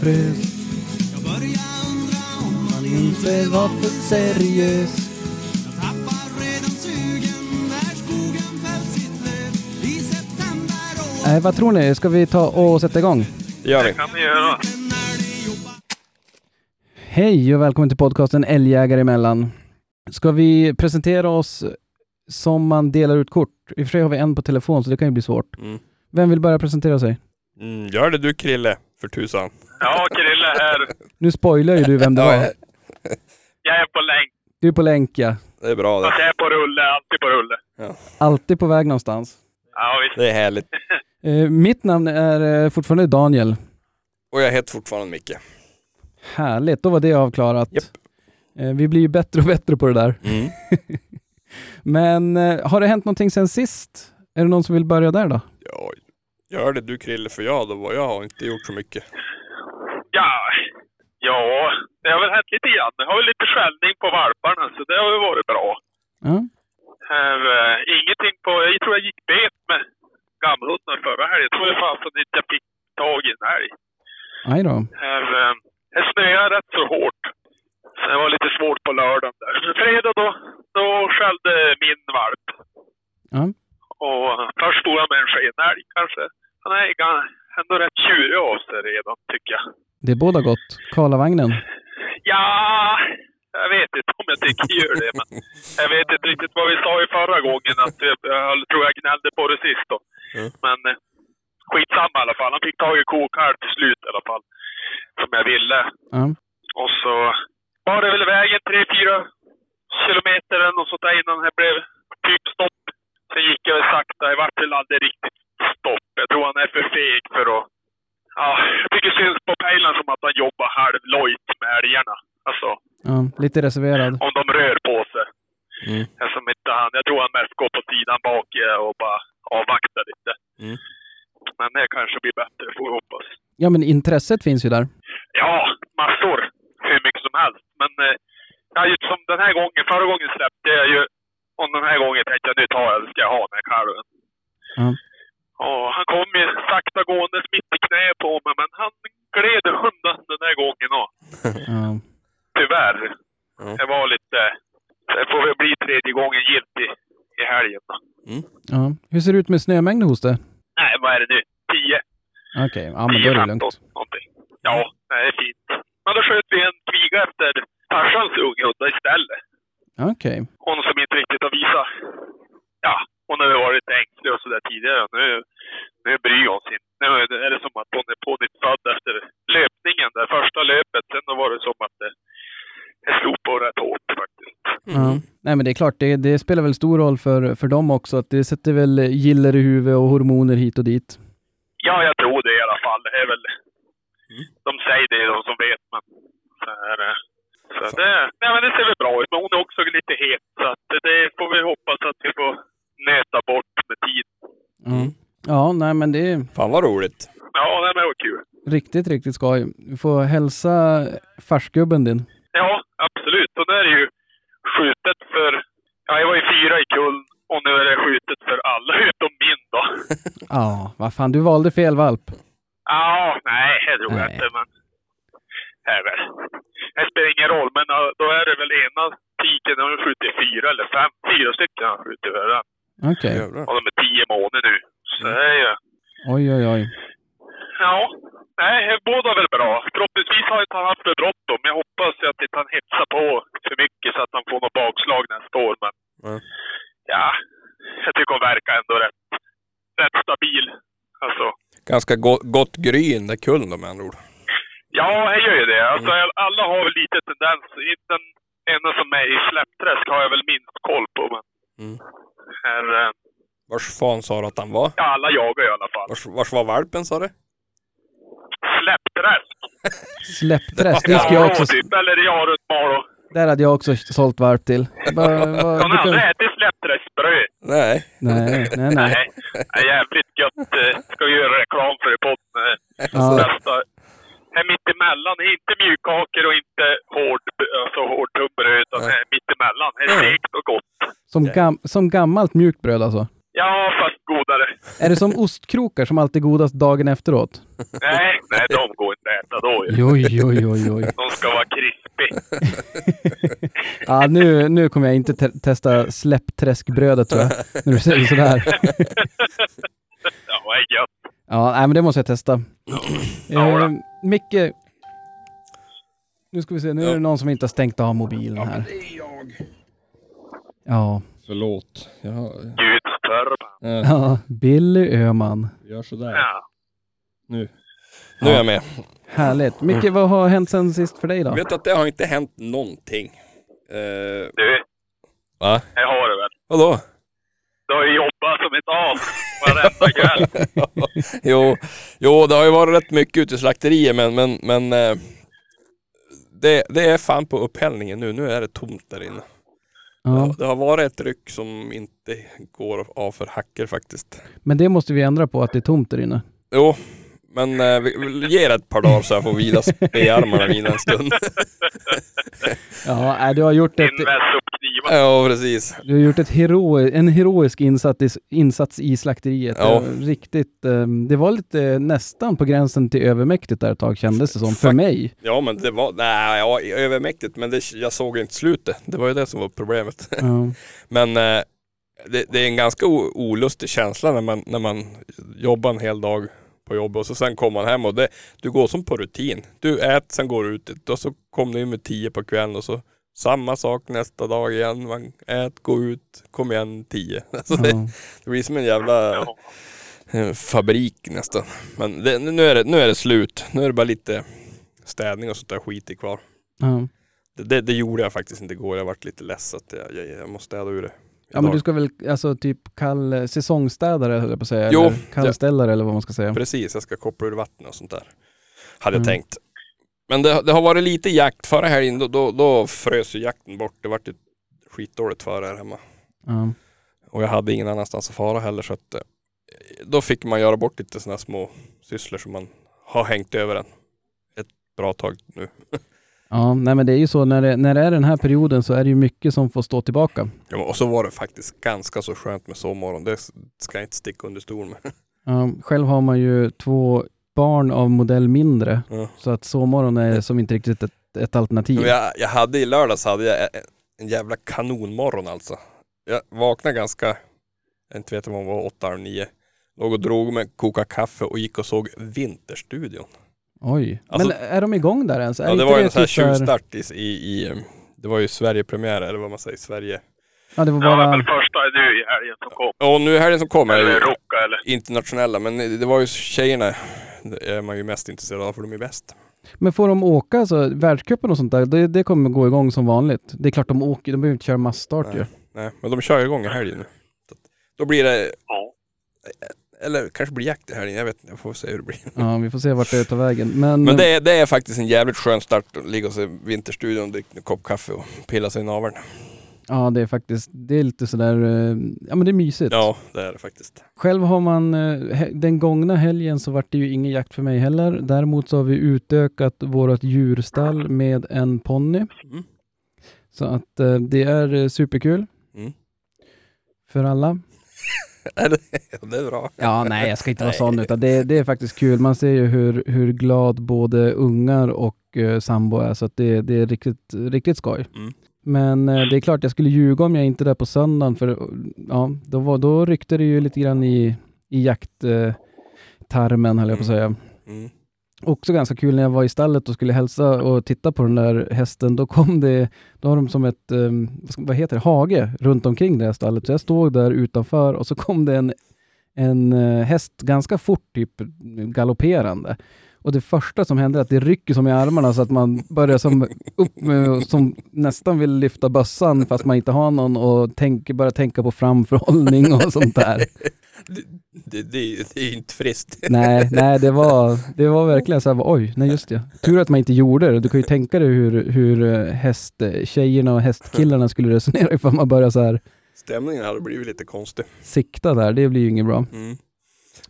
frös. Jag börjar undra om man Inte var för seriös. Jag tappar redan sugen när skogen fällt sitt löv i september Nej, vad tror ni? Ska vi ta och sätta igång? Det gör vi. kan ni göra. det Hej och välkommen till podcasten Älgjägare emellan. Ska vi presentera oss som man delar ut kort? I och för sig har vi en på telefon så det kan ju bli svårt. Mm. Vem vill börja presentera sig? Mm, gör det du Krille, för tusan. Ja, Krille här. Nu spoilar ju du vem det var. Jag är på länk. Du är på länk ja. Det är bra Fast det. jag är på rulle, alltid på rulle. Alltid på väg någonstans. Ja, visst. Det är härligt. Eh, mitt namn är eh, fortfarande Daniel. Och jag heter fortfarande Micke. Härligt, då var det avklarat. Japp. Eh, vi blir ju bättre och bättre på det där. Mm. Men har det hänt någonting sen sist? Är det någon som vill börja där då? Ja, gör det du Krille, för jag då, vad jag har inte gjort så mycket. Ja, det har väl hänt lite grann. Jag har väl lite skällning på valparna, så det har ju varit bra. Här, eh, ingenting på... Jag tror jag gick bet med gammelhundar förra helgen. Jag tror fasen inte jag fick tag i en älg. Aj då. Här, eh, det snöade rätt så hårt. Så det var lite svårt på lördagen där. Men fredag då, då skällde min valp. Ja. Och först stod han med en skenälg kanske. Han är ändå rätt tjurig av sig redan, tycker jag. Det är båda gott. Karlavagnen. Ja, jag vet inte om jag tycker gör det, men jag vet inte riktigt vad vi sa i förra gången. Att jag, jag tror jag gnällde på det sist då. Mm. Men eh, skitsamma i alla fall. Han fick tag i kokalv till slut i alla fall. Som jag ville. Ja. Och så var det väl vägen 3-4 kilometer eller något sånt där innan det blev typ stopp. Sen gick jag väl sakta. Det vart väl aldrig riktigt stopp. Jag tror han är för feg för att... Ja, jag tycker syns på pejlen som att han jobbar halvlojt med älgarna. Alltså, ja. Lite reserverad. om de rör på sig. Mm. Som inte han, jag tror han mest går på sidan bak eh, och bara avvaktar lite. Mm. Men det kanske blir bättre, får vi hoppas. Ja, men intresset finns ju där. Ja, massor. Hur mycket som helst. Men eh, ja, just som den här gången, förra gången släppte jag ju. Och den här gången tänkte jag nu tar jag, ska jag ha den här kalven. Ja. Han kom ju sakta gåendes mitt i knä på mig, men han gled undan den här gången också. Tyvärr. Det var lite... Det får väl bli tredje gången gilt i, i helgen då. ja. Hur ser det ut med snömängd hos det? Nej, vad är det nu? 10? Okej, ja men då är det 10-15 lugnt. någonting. Ja, det är fint. Men då sköt vi en kviga efter farsans unghundar istället. Okej. Hon som inte riktigt har visat... Ja, hon har ju varit lite ängslig och sådär tidigare. Nu, nu bryr hon sig inte. Nu är det som att hon är på nytt född efter löpningen, det första löpet. Sen då var det som att det, det slog på rätt hårt faktiskt. Ja. Nej men det är klart, det, det spelar väl stor roll för, för dem också. Att det sätter väl giller i huvudet och hormoner hit och dit. Ja, jag tror det i alla fall. Det är väl... Mm. De säger det, de som vet, men... Så är det. Så det, nej, men det ser väl bra ut, men hon är också lite het. Så att det, det får vi hoppas att vi får nöta bort med tid. Ja. Ja, nej men det är Fan vad roligt. Ja, nej, men det var kul. riktigt, riktigt skoj. Du får hälsa farsgubben din. Ja, absolut. Och nu är det ju skjutet för... Ja, jag var ju fyra i kullen och nu är det skjutet för alla utom min då. Ja, vad fan, du valde fel valp. Ja, nej, det tror jag Nej. inte, men... Är väl... Det spelar ingen roll, men då är det väl ena tiken, har skjutit fyra eller fem, fyra stycken har skjutit för den. Okej. Jävlar. Och de är tio månader nu. Så det är ju... Oj, oj, oj. Ja. Nej, båda väl bra. Förhoppningsvis har inte han haft för bråttom. Jag hoppas ju att inte han hetsar på för mycket så att han får något bakslag nästa år. Men Mm. ja, jag tycker hon verkar ändå rätt, rätt stabil. Alltså, Ganska go- gott gryn, det kullen då med andra ord. ja, jag gör ju det. Alltså, alla har väl lite tendens. Inte den enda som är i släppträsk har jag väl minst koll på. Men Mm. här, eh, Vars fan sa du att han var? ja, alla jagar i alla fall. Vars, vars var valpen sa du? Släppträsk. Släppträsk, det ska jag också... typ. Eller ja, runt Malå. Där hade jag också sålt varp till. Bara, vad, Har ni du aldrig ätit släppträskbröd? Nej. Nej, nej, nej. Nej, det är jävligt gött. eh, Ska göra reklam för i podden. eh, Ja. Bästa. Här mittemellan, det är inte mjukkakor och inte hård, alltså hårdtunnbröd, utan det är mittemellan. Det är segt och gott. Som, gam, som gammalt mjukt bröd alltså. Ja, fast godare. Är det som ostkrokar som alltid är godast dagen efteråt? Nej, nej, de går inte att äta då ju. Oj, oj, oj, oj. De ska vara krispig. Ja, nu, nu kommer jag inte te- testa släppträskbrödet tror jag, när du säger sådär. Ja, vad är gött. Ja, nej, men det måste jag testa. Ja. Eh, Micke, nu ska vi se, nu är Ja. det någon som inte har stängt av mobilen här. det är jag. Ja, Förlåt. Jag Guds förband. äh, ja Billy Öhman. gör sådär. Ja. Nu. Nu är jag med. Härligt. Micke, vad har hänt sen sist för dig då? Vet du att det har inte hänt någonting? Uh, Du, va? jag har det väl. Vadå? Du har ju jobbat som ett as varenda kväll. jo, jo, det har ju varit rätt mycket ute i slakterier men, men, men eh, det, det är fan på upphällningen nu. Nu är det tomt där inne. Ja, Det har varit ett ryck som inte går av för hacker faktiskt. men det måste vi ändra på, att det är tomt där inne. Jo, men eh, vi, vi ger ett par dagar så jag får vila spearmarna vila en stund. Ja, du har gjort ett, ja, precis. du har gjort ett hero, en heroisk insats i, insats i slakteriet. Ja. Riktigt, eh, det var lite nästan på gränsen till övermäktigt där ett tag kändes det som, för mig. Ja, men det var, nej, ja, övermäktigt, men det, jag såg inte slutet. Det var ju det som var problemet. Ja. Men eh, det, det är en ganska olustig känsla när man, när man jobbar en hel dag på jobbet och så sen kommer man hem och det, du går som på rutin. Du äter, sen går du ut och så kommer du in med tio på kvällen och så samma sak nästa dag igen. Man ät, gå ut, kom igen tio. Alltså det, Ja. det blir som en jävla eh, fabrik nästan. Men det, nu, är det, nu är det slut. Nu är det bara lite städning och sånt där skit i kvar. Det, det, det gjorde jag faktiskt inte igår. Jag varit lite less att jag, jag, jag måste städa ur det. Ja, men du ska väl alltså typ kall, säsongstädare höll jag på att säga, Jo, eller kallställare eller vad man ska säga. Precis, jag ska koppla ur vatten och sånt där. Hade jag Mm. tänkt. Men det, det har varit lite jakt. Förra helgen då, då, då frös ju jakten bort. Det vart ju skitdåligt för här hemma. Ja. Och jag hade ingen annanstans att fara heller så att eh, då fick man göra bort lite sådana små sysslor som man har hängt över en ett bra tag nu. Ja, nej men det är ju så när det, när det är den här perioden så är det ju mycket som får stå tillbaka. Ja, och så var det faktiskt ganska så skönt med sovmorgon. Det ska jag inte sticka under stol med. Ja, själv har man ju två barn av modell mindre, Ja. så att sovmorgon är som inte riktigt ett, ett alternativ. Jag, jag hade i lördags hade jag en- en jävla kanonmorgon alltså. Jag vaknade ganska, jag inte vet om det var åtta eller nio. Låg och drog mig, kokade kaffe och gick och såg Vinterstudion. Oj. Alltså- men är de igång där ens? Ja det var en sån här typ så här- tjuvstart i, i, i, det var ju Sverigepremiär eller vad man säger, Sverige. Ja, det var Ja, bara... men första är nu i helgen som kom. Och nu är det som kommer är Eller Rocka eller. internationella, men det var ju tjejerna, det är man ju mest intresserad av för de är bäst. Men får de åka, alltså världscupen och sånt där, det, det kommer gå igång som vanligt. Det är klart de åker, de behöver inte köra massstart ju. Nej. Men de kör igång i helgen nu. Då blir det, Ja. Eller kanske blir jakt i helgen, jag vet inte, jag får se hur det blir. Ja, vi får se vart det tar vägen. Men, Men det är, det är faktiskt en jävligt skön start att ligga och se Vinterstudion, dricka en kopp kaffe och pilla sig i naveln. ja, det är faktiskt, det är lite sådär, eh, ja men det är mysigt. Ja, det är det faktiskt. Själv har man, eh, den gångna helgen så vart det ju ingen jakt för mig heller. Däremot så har vi utökat vårt djurstall med en ponny. Mm. Så att eh, det är superkul. Mm. För alla. Ja, det är bra. Ja, nej, jag ska inte vara sån, utan det, det är faktiskt kul. Man ser ju hur, hur glad både ungar och uh, sambo är, så att det, det är riktigt, riktigt skoj. Mm. Men eh, det är klart, jag skulle ljuga om jag inte är där på söndagen, för ja, då, var, då ryckte det ju lite grann i, i jakttarmen, höll jag på att säga. Mm. Också ganska kul när jag var i stallet och skulle hälsa och titta på den där hästen. Då kom det, då har de som ett, um, vad heter det, hage runt omkring det här stallet. Så jag stod där utanför och så kom det en, en eh, häst ganska fort, typ galopperande. Och det första som hände är att det rycker som i armarna så att man börjar som upp med, som nästan vill lyfta bössan fast man inte har någon och tänker, börjar tänka på framförhållning och sånt där. Det, det, det, det är inte friskt. Nej, nej det, var, det var verkligen så här, oj, nej just det. Tur att man inte gjorde det. Du kan ju tänka dig hur, hur hästtjejerna och hästkillarna skulle resonera ifall man börjar så här Stämningen hade blivit lite konstig. sikta där. Det blir ju inget bra. Mm.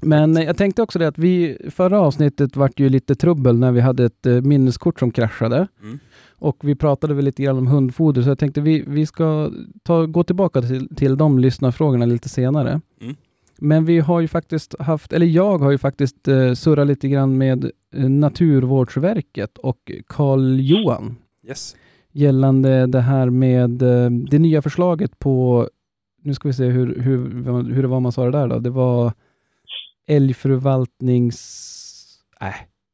Men jag tänkte också det att vi, förra avsnittet vart ju lite trubbel när vi hade ett eh, minneskort som kraschade. Mm. Och vi pratade väl lite grann om hundfoder, så jag tänkte vi, vi ska ta, gå tillbaka till, till de lyssnarfrågorna lite senare. Mm. Men vi har ju faktiskt haft, eller jag har ju faktiskt eh, surrat lite grann med eh, Naturvårdsverket och Karl-Johan Yes. gällande det här med eh, det nya förslaget på, nu ska vi se hur, hur, hur det var man sa det där då, det var älgförvaltnings... Äh,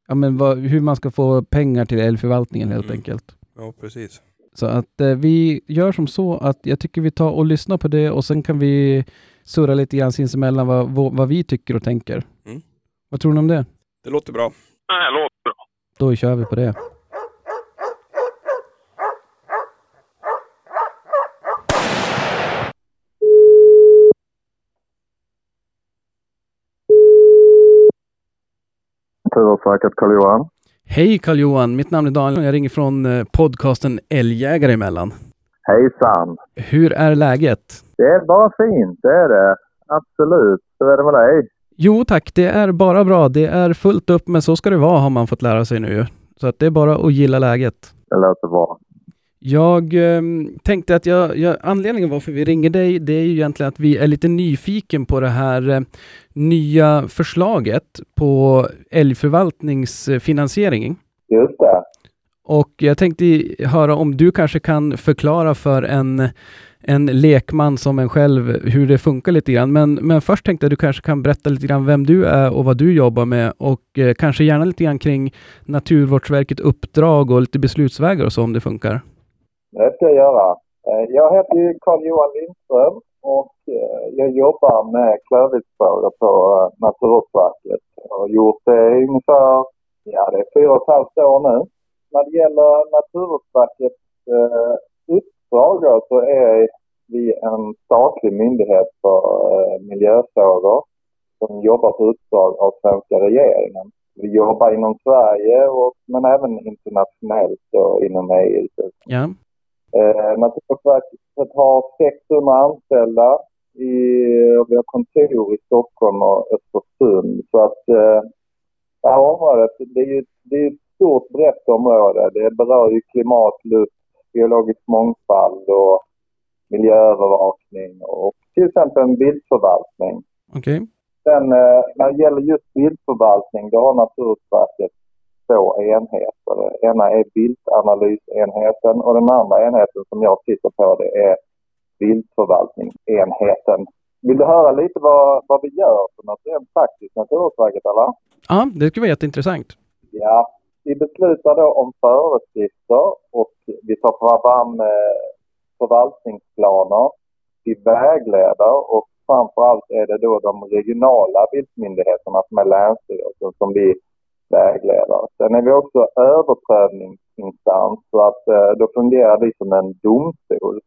ja men vad, hur man ska få pengar till älgförvaltningen helt Mm. enkelt. Ja, precis. Så att eh, vi gör som så att jag tycker vi tar och lyssnar på det och sen kan vi surra lite grann sinsemellan vad, vad, vad vi tycker och tänker. Mm. Vad tror ni om det? Det låter bra. Nej, det låter bra. Då kör vi på det. Naturvårdsverket, Carl-Johan. Hej Karl-Johan, mitt namn är Daniel och jag ringer från eh, podcasten Älgjägare emellan. Hejsan! Hur är läget? Det är bara fint, det är det. Absolut. Hur är det med dig? Jo tack, det är bara bra. Det är fullt upp, men så ska det vara har man fått lära sig nu. Så att det är bara att gilla läget. Det låter bra. Jag eh, tänkte att jag, jag, anledningen varför vi ringer dig, det är ju egentligen att vi är lite nyfiken på det här eh, nya förslaget på älgförvaltningsfinansiering. Just det. Och jag tänkte höra om du kanske kan förklara för en, en lekman som en själv hur det funkar lite grann. Men, men först tänkte jag att du kanske kan berätta lite grann vem du är och vad du jobbar med och eh, kanske gärna lite grann kring Naturvårdsverket uppdrag och lite beslutsvägar och så om det funkar. Det ska jag göra. Eh, jag heter ju Carl-Johan Lindström och eh, jag jobbar med klövviltsfrågor på eh, Naturvårdsverket. Jag har gjort det i ungefär, ja det är fyra och ett halvt år nu. När det gäller Naturvårdsverkets eh, uppdrag så är vi en statlig myndighet för eh, miljöfrågor som jobbar på uppdrag av svenska regeringen. Vi jobbar inom Sverige och, men även internationellt och inom EU. Ja, Eh, Naturvårdsverket har 600 anställda. I, och vi har kontor i Stockholm och Östersund. Så att eh, det här området, det är ju det är ett stort brett område. Det berör ju klimat, luft, biologisk mångfald och miljöövervakning och till exempel en viltförvaltning. okej. Sen eh, när det gäller just viltförvaltning, då har Naturvårdsverket två enheter. Den ena är viltanalysenheten och den andra enheten som jag sitter på det är viltförvaltningsenheten. Vill du höra lite vad, vad vi gör för något rent praktiskt, Naturvårdsverket eller? Ja, det skulle vara jätteintressant. Ja, vi beslutar då om föreskrifter och vi tar fram eh, förvaltningsplaner. Vi vägleder och framförallt är det då de regionala viltmyndigheterna som är länsstyrelsen som vi vägleder. Sen är vi också överprövningsinstans så att eh, då fungerar vi som en domstol.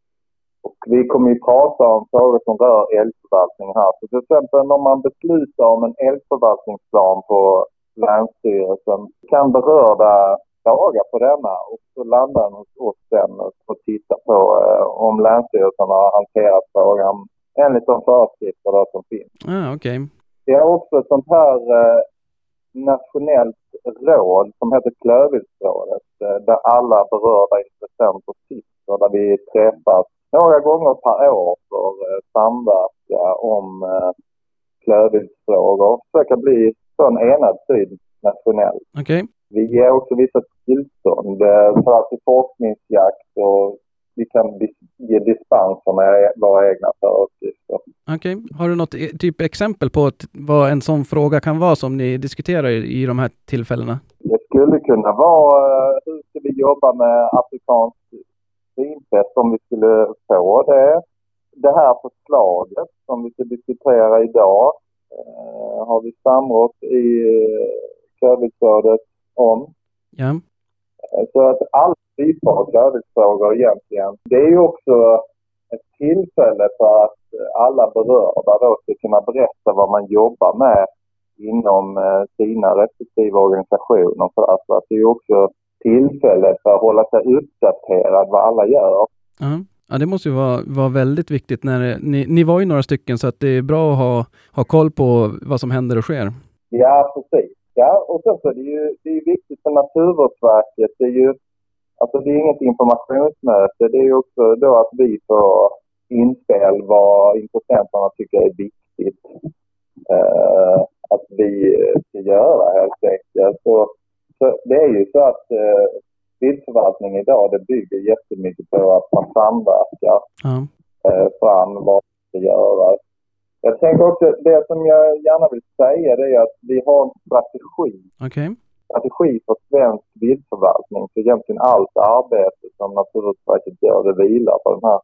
Och vi kommer ju prata om frågor som rör älgförvaltning här. Så till exempel om man beslutar om en älgförvaltningsplan på Länsstyrelsen kan berörda klaga på denna och så landar den hos oss sen och tittar på eh, om Länsstyrelsen har hanterat frågan enligt de föreskrifter som finns. Ah, okej. Vi har också ett sånt här eh, nationellt råd som heter Klövviltsrådet eh, där alla berörda intressenter sitter där vi träffas några gånger per år för att samverka om eh, klövviltsfrågor. Försöka bli så en enad syn nationellt. Okej. Vi ger också vissa tillstånd eh, för att till forskningsjakt och vi kan ge dispenser med våra egna föreskrifter. Okej. Har du något e- typ exempel på vad en sån fråga kan vara som ni diskuterar i, i de här tillfällena? Det skulle kunna vara eh, hur ska vi jobba med afrikansk svinpest om vi skulle få det. Det här förslaget som vi ska diskutera idag eh, har vi samrått i eh, Klövviltsrådet om. Ja. Eh, Så att alla typer av klövviltsfrågor egentligen. Det är ju också ett tillfälle för att eh, alla berörda då ska kunna berätta vad man jobbar med inom eh, sina respektive organisationer. För att, att det är också tillfälle för att hålla sig uppdaterad vad alla gör. Ja. Ja, det måste ju vara, vara väldigt viktigt när det, ni, ni var ju några stycken så att det är bra att ha, ha koll på vad som händer och sker. Ja, precis. Ja, och sen så är det ju det är viktigt för Naturvårdsverket. Det är ju alltså det är inget informationsmöte. Det är också då att vi får inspel vad intressenterna tycker är viktigt. göra helt enkelt. Så, så det är ju så att eh, viltförvaltning idag det bygger jättemycket på att man samverkar Ja. eh, fram vad som ska göras. Jag tänker också, det som jag gärna vill säga det är att vi har en strategi Okej. Strategi för svensk viltförvaltning. Så egentligen allt arbete som Naturvårdsverket gör, det vilar på den här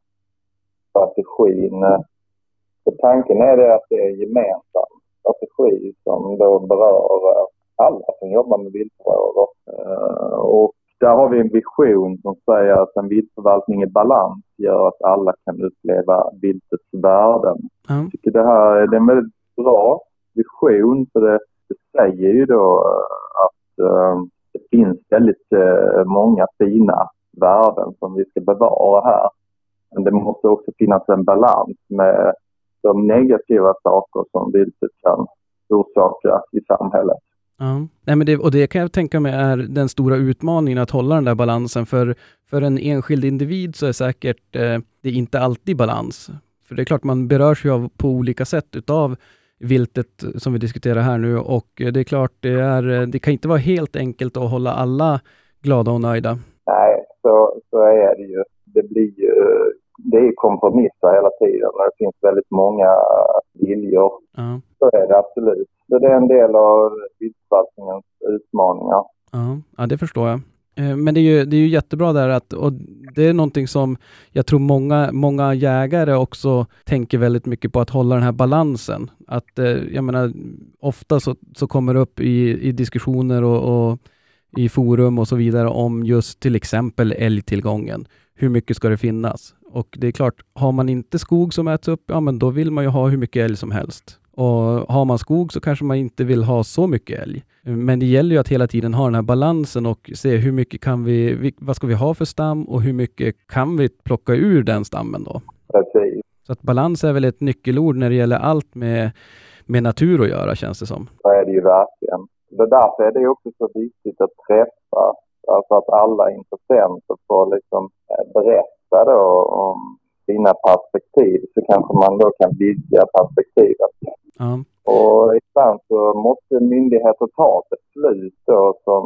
strategin. Så tanken är det att det är en gemensam strategi som då berör alla som jobbar med viltfrågor. Eh, Och där har vi en vision som säger att en viltförvaltning i balans gör att alla kan uppleva viltets värden. Ja. Jag tycker det här är det är en väldigt bra vision för det, det säger ju då eh, Ehm, det finns väldigt eh, många fina värden som vi ska bevara här. Men det måste också finnas en balans med de negativa saker som viltet kan orsaka i samhället. Ja. Nej, men det, och det kan jag tänka mig är den stora utmaningen att hålla den där balansen. För, för en enskild individ så är säkert eh, det inte alltid balans. För det är klart man berörs ju av på olika sätt utav viltet som vi diskuterar här nu och eh, det är klart det, är, eh, det kan inte vara helt enkelt att hålla alla glada och nöjda. Nej, så, så är det ju. Det blir ju det är kompromisser hela tiden och det finns väldigt många viljor. Ja. Så är det absolut. Så det är en del av viltförvaltningens utmaningar. Ja det förstår jag. Eh, men det är, ju, det är ju jättebra där att, och det är någonting som jag tror många, många jägare också tänker väldigt mycket på, att hålla den här balansen. Att, eh, jag menar, ofta så, så kommer det upp i, i diskussioner och, och i forum och så vidare om just till exempel älgtillgången. Hur mycket ska det finnas? Och det är klart, har man inte skog som äts upp, ja men då vill man ju ha hur mycket älg som helst. Och har man skog så kanske man inte vill ha så mycket älg. Men det gäller ju att hela tiden ha den här balansen och se hur mycket kan vi, vad ska vi ha för stam och hur mycket kan vi plocka ur den stammen då? Precis. Så att balans är väl ett nyckelord när det gäller allt med, med natur att göra känns det som. Så är det ju verkligen. Det därför är det också så viktigt att träffas. Alltså att alla intressenter får liksom eh, berätta då om sina perspektiv. Så kanske man då kan vidga perspektivet. Ja, Och ibland så måste myndigheter ta ett beslut då som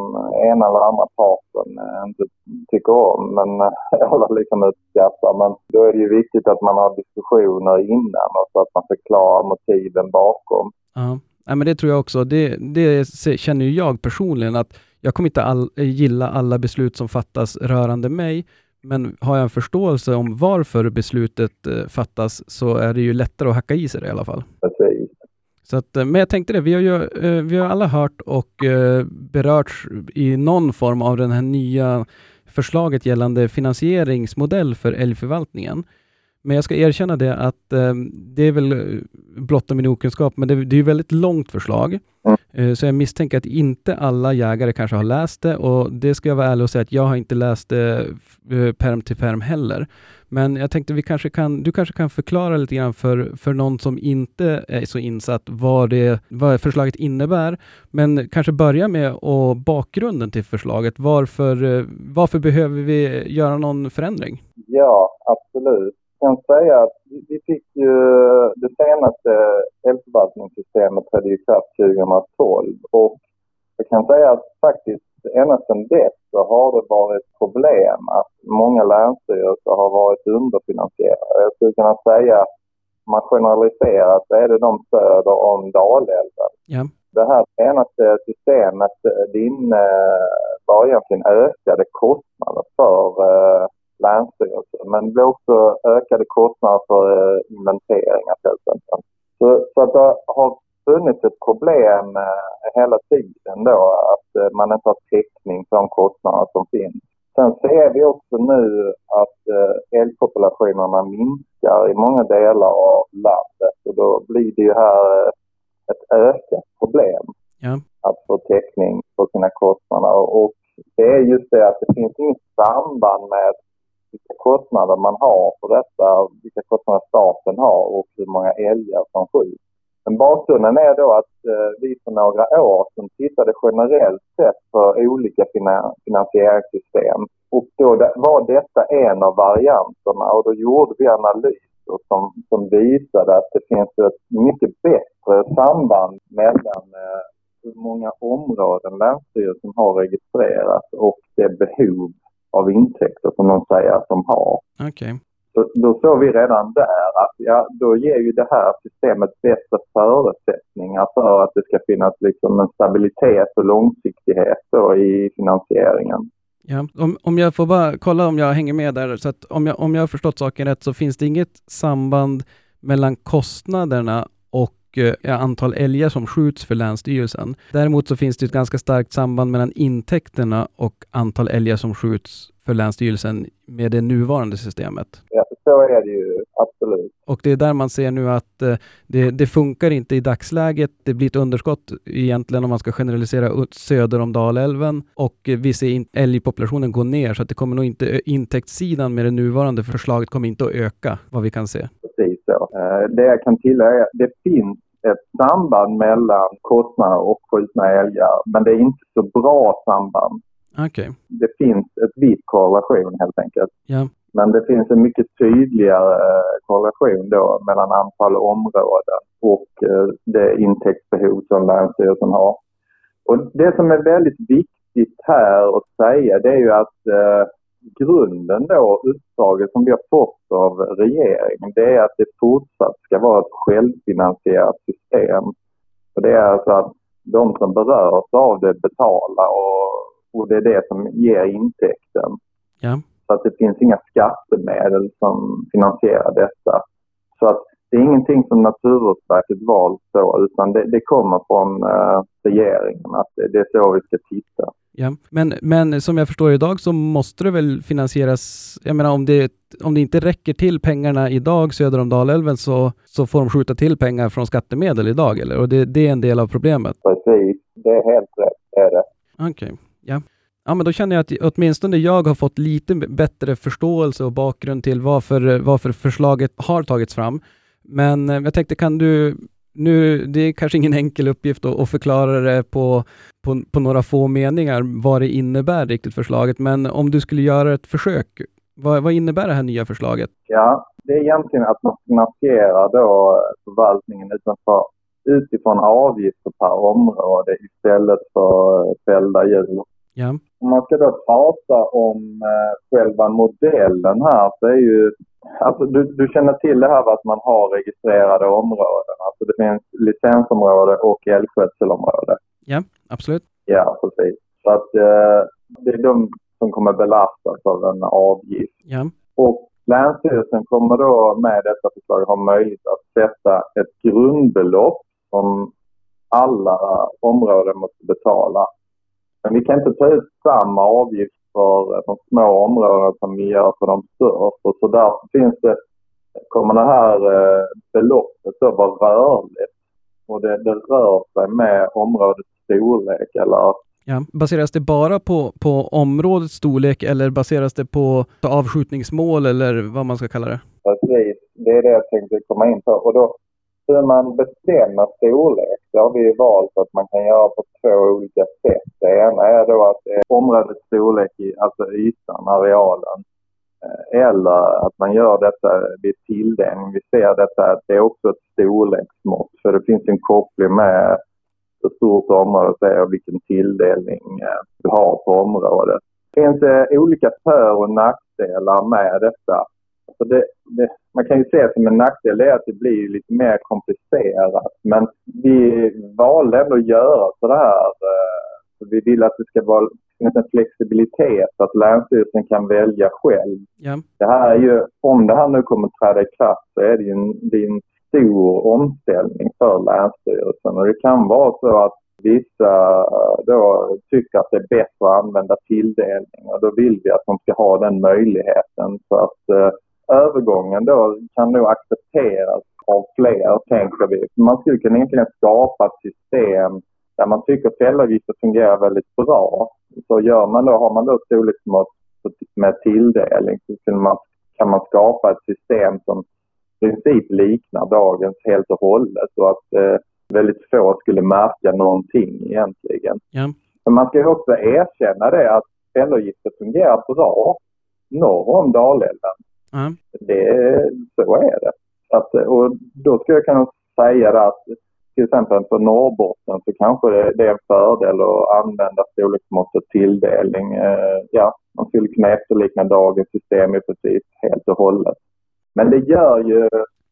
ena eller andra parten eh, inte tycker om men, eh, eller liksom uppskattar. Men då är det ju viktigt att man har diskussioner innan och så att man förklarar motiven bakom. ja. Nej, men det tror jag också. Det, det känner ju jag personligen att jag kommer inte all, gilla alla beslut som fattas rörande mig. Men har jag en förståelse om varför beslutet eh, fattas så är det ju lättare att hacka i sig det i alla fall. Precis. Så att, eh, men jag tänkte det, vi har ju eh, vi har alla hört och eh, berörts i någon form av den här nya förslaget gällande finansieringsmodell för älgförvaltningen. Men jag ska erkänna det att eh, det är väl eh, blotta min okunskap, men det, det är ju väldigt långt förslag. Eh, så jag misstänker att inte alla jägare kanske har läst det och det ska jag vara ärlig och säga att jag har inte läst det eh, perm till perm heller. Men jag tänkte vi kanske kan, du kanske kan förklara lite grann för, för någon som inte är så insatt vad, det, vad förslaget innebär. Men kanske börja med och bakgrunden till förslaget. Varför, eh, varför behöver vi göra någon förändring? Ja, absolut. Kan säga att vi- fick ju det senaste älgförvaltningssystemet trädde i kraft 2012 och jag kan säga att faktiskt ända sedan dess så har det varit problem att många länsstyrelser har varit underfinansierade. Jag skulle kunna säga, om man generaliserar så är det de söder om Dalälven. Ja. Det här senaste systemet eh, det innebar egentligen ökade kostnader för eh, länsstyrelsen. Men det blev också ökade kostnader för eh, inventeringar till exempel. Så, så att det har funnits ett problem eh, hela tiden då att eh, man inte har täckning för de kostnader som finns. Sen ser vi också nu att eh, älgpopulationerna minskar i många delar av landet och då blir det ju här ett ökat problem Ja. att få täckning för sina kostnader. Och det är just det att det finns inget kostnader man har för detta, vilka kostnader staten har och hur många älgar som skjuts. Men bakgrunden är då att eh, vi för några år sedan tittade generellt sett på olika fina- finansieringssystem. Och då var detta en av varianterna och då gjorde vi analyser som, som visade att det finns ett mycket bättre samband mellan eh, hur många områden Länsstyrelsen har registrerat och det behov av intäkter som de säger att de har. Okej. Så, då såg vi redan där att ja, då ger ju det här systemet bättre förutsättningar för att det ska finnas liksom en stabilitet och långsiktighet då i finansieringen. Ja, om, om jag får bara kolla om jag hänger med där, så att om jag, om jag har förstått saken rätt så finns det inget samband mellan kostnaderna antal älgar som skjuts för Länsstyrelsen. Däremot så finns det ett ganska starkt samband mellan intäkterna och antal älgar som skjuts för Länsstyrelsen med det nuvarande systemet. Ja, så är det ju absolut. Och det är där man ser nu att eh, det, det funkar inte i dagsläget. Det blir ett underskott egentligen om man ska generalisera ut söder om Dalälven och eh, vi ser in, älgpopulationen gå ner så att det kommer nog inte, intäktssidan med det nuvarande förslaget kommer inte att öka vad vi kan se. Eh, Det jag kan tillägga, det finns ett samband mellan kostnader och skjutna älgar, men det är inte så bra samband. Okej, Det finns ett viss korrelation helt enkelt. ja, Men det finns en mycket tydligare eh, korrelation då mellan antal områden och eh, det intäktsbehov som Länsstyrelsen har. Och det som är väldigt viktigt här att säga det är ju att grunden då, uppdraget som vi har fått av regeringen, det är att det fortsatt ska vara ett självfinansierat system. Och det är alltså att de som berörs av det betalar och, och det är det som ger intäkten. ja, Så att det finns inga skattemedel som finansierar detta. Så att det är ingenting som Naturvårdsverket valt så, utan det, det kommer från eh, regeringen att det, det är så vi ska titta. Ja. Men, men som jag förstår idag så måste det väl finansieras, jag menar om det, om det inte räcker till pengarna idag söder om Dalälven så, så får de skjuta till pengar från skattemedel idag eller? Och det, det är en del av problemet. Precis, det är helt rätt. Är det. Okej, ja. Ja, men då känner jag att åtminstone jag har fått lite bättre förståelse och bakgrund till varför, varför förslaget har tagits fram. Men eh, jag tänkte, kan du nu, det är kanske ingen enkel uppgift att förklara det på, på, på några få meningar vad det innebär riktigt förslaget, men om du skulle göra ett försök, vad, vad innebär det här nya förslaget? Ja, det är egentligen att man finansierar då förvaltningen utanför, utifrån avgifter per område istället för fällda djur. Ja, Om man ska då prata om eh, själva modellen här så är ju... Alltså du, du känner till det här med att man har registrerade områden. Alltså det finns licensområde och älgskötselområde. Ja, absolut. Ja, precis. Så att eh, det är de som kommer belastas av en avgift. Ja, Och Länsstyrelsen kommer då med detta förslag ha möjlighet att sätta ett grundbelopp som alla områden måste betala. Men vi kan inte ta ut samma avgift för de små områdena som vi gör för de största. Så därför finns det, kommer det här eh, beloppet att vara rörligt. Och det, det rör sig med områdets storlek eller ja. Baseras det bara på, på områdets storlek eller baseras det på avskjutningsmål eller vad man ska kalla det? Precis, det är det jag tänkte komma in på. Och då, hur man bestämmer storlek, det har vi ju valt att man kan göra på två olika sätt. Det ena är då att det är områdets storlek, alltså ytan, arealen. Eh, Eller att man gör detta vid tilldelning. Vi ser detta att det är också ett storleksmått. För det finns en koppling med hur stort området är och vilken tilldelning eh, du har på området. Det finns eh, olika för och nackdelar med detta. Så det, det, man kan ju se det som en nackdel det är att det blir lite mer komplicerat. Men vi valde ändå att göra så här. eh, Vi vill att det ska vara en flexibilitet, att Länsstyrelsen kan välja själv. Ja, Det här är ju, om det här nu kommer att träda i kraft så är det ju en, det är en stor omställning för Länsstyrelsen. Och det kan vara så att vissa eh, då tycker att det är bättre att använda tilldelning och då vill vi att de ska ha den möjligheten. Så att eh, övergången då kan nog accepteras av fler, tänker vi. Man skulle kunna egentligen skapa ett system där man tycker fällavgifter fungerar väldigt bra. Så gör man då, har man då storleksmått med tilldelning så kan man, kan man skapa ett system som princip liknar dagens helt och hållet och att eh, väldigt få skulle märka någonting egentligen. ja, Men man ska ju också erkänna det att fällavgifter fungerar bra norr om Dalälven. ja, Det, så är det. Att, och då ska jag kunna säga det att till exempel för Norrbotten så kanske det, är en fördel att använda storleksmått och tilldelning. Eh, ja, man skulle kunna efterlikna dagens system i princip helt och hållet. Men det gör ju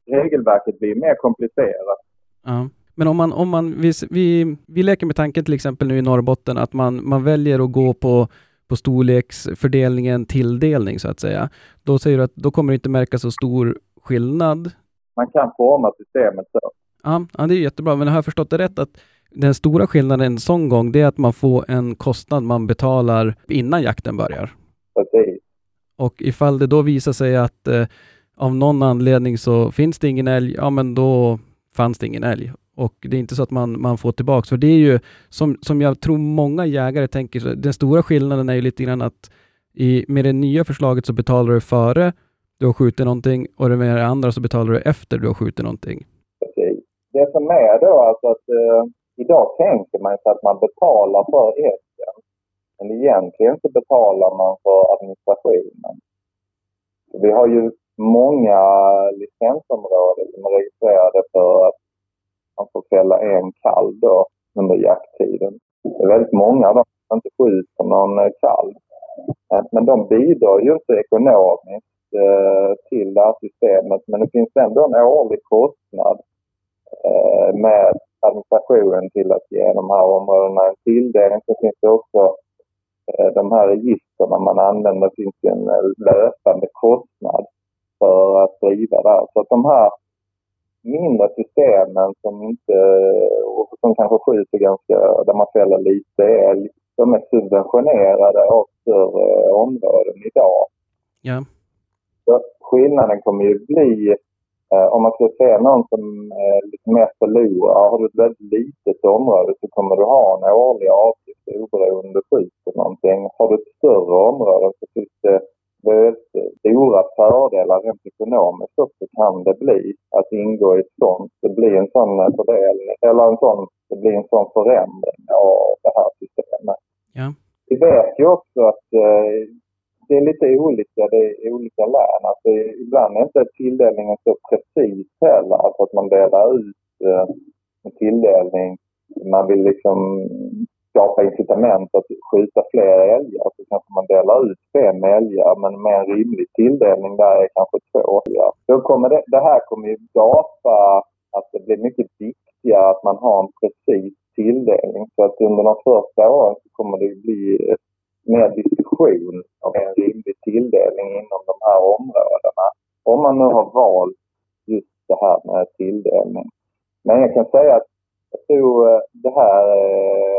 regelverket blir mer komplicerat. Ja. Men om man, om man vi, vi, vi leker med tanken till exempel nu i Norrbotten att man, man väljer att gå på, på storleksfördelningen tilldelning så att säga. Då säger du att då kommer det inte märka så stor skillnad. Man kan forma systemet så. Ja, ja, det är jättebra. Men har jag förstått det rätt att den stora skillnaden en sån gång, det är att man får en kostnad man betalar innan jakten börjar. Precis. Och ifall det då visar sig att eh, av någon anledning så finns det ingen älg, ja men då fanns det ingen älg. Och det är inte så att man, man får tillbaks, för det är ju som, som jag tror många jägare tänker, så den stora skillnaden är ju lite grann att i, med det nya förslaget så betalar du före du har skjutit någonting och med det andra så betalar du efter du har skjutit någonting. Precis. Det som är då alltså att eh, idag tänker man sig att man betalar för hästen. Men egentligen så betalar man för administrationen. Vi har ju många licensområden som är registrerade för att man får fälla en kalv då under jakttiden. Det är väldigt många av dem som inte skjuter någon eh, kalv. Eh, men de bidrar ju inte ekonomiskt eh, till det här systemet. Men det finns ändå en årlig kostnad med administrationen till att ge de här områdena en tilldelning. Så finns det också de här registren man använder. Det finns en löpande kostnad för att driva där. Så att de här mindre systemen som inte, och som kanske skjuter ganska, där man fäller lite älg, de är subventionerade av större områden idag. Ja. Så skillnaden kommer ju bli, eh, om man ska säga någon som eh, lite mer förlorar, har du ett väldigt litet område så kommer du ha en årlig avgift oberoende skjuter någonting. Har du ett större område så finns det stora fördelar rent ekonomiskt också kan det bli att ingå i ett sånt. Det blir en sån eh, fördelning, eller en sån, det blir en sån förändring av det här systemet. Ja. Vi vet ju också att eh, det är lite olika det är olika län. Alltså, ibland är inte tilldelningen så precis heller. Alltså att man delar ut eh, en tilldelning. Man vill liksom skapa incitament att skjuta fler älgar. Så kanske man delar ut fem älgar men med en rimlig tilldelning där är kanske två älgar. Då kommer det, det här kommer ju skapa att det blir mycket viktigare att man har en precis tilldelning. Så att under de första åren så kommer det ju bli mer diskussion om en rimlig tilldelning inom de här områdena. Om man nu har valt just det här med tilldelning. Men jag kan säga att jag tror eh, det här eh,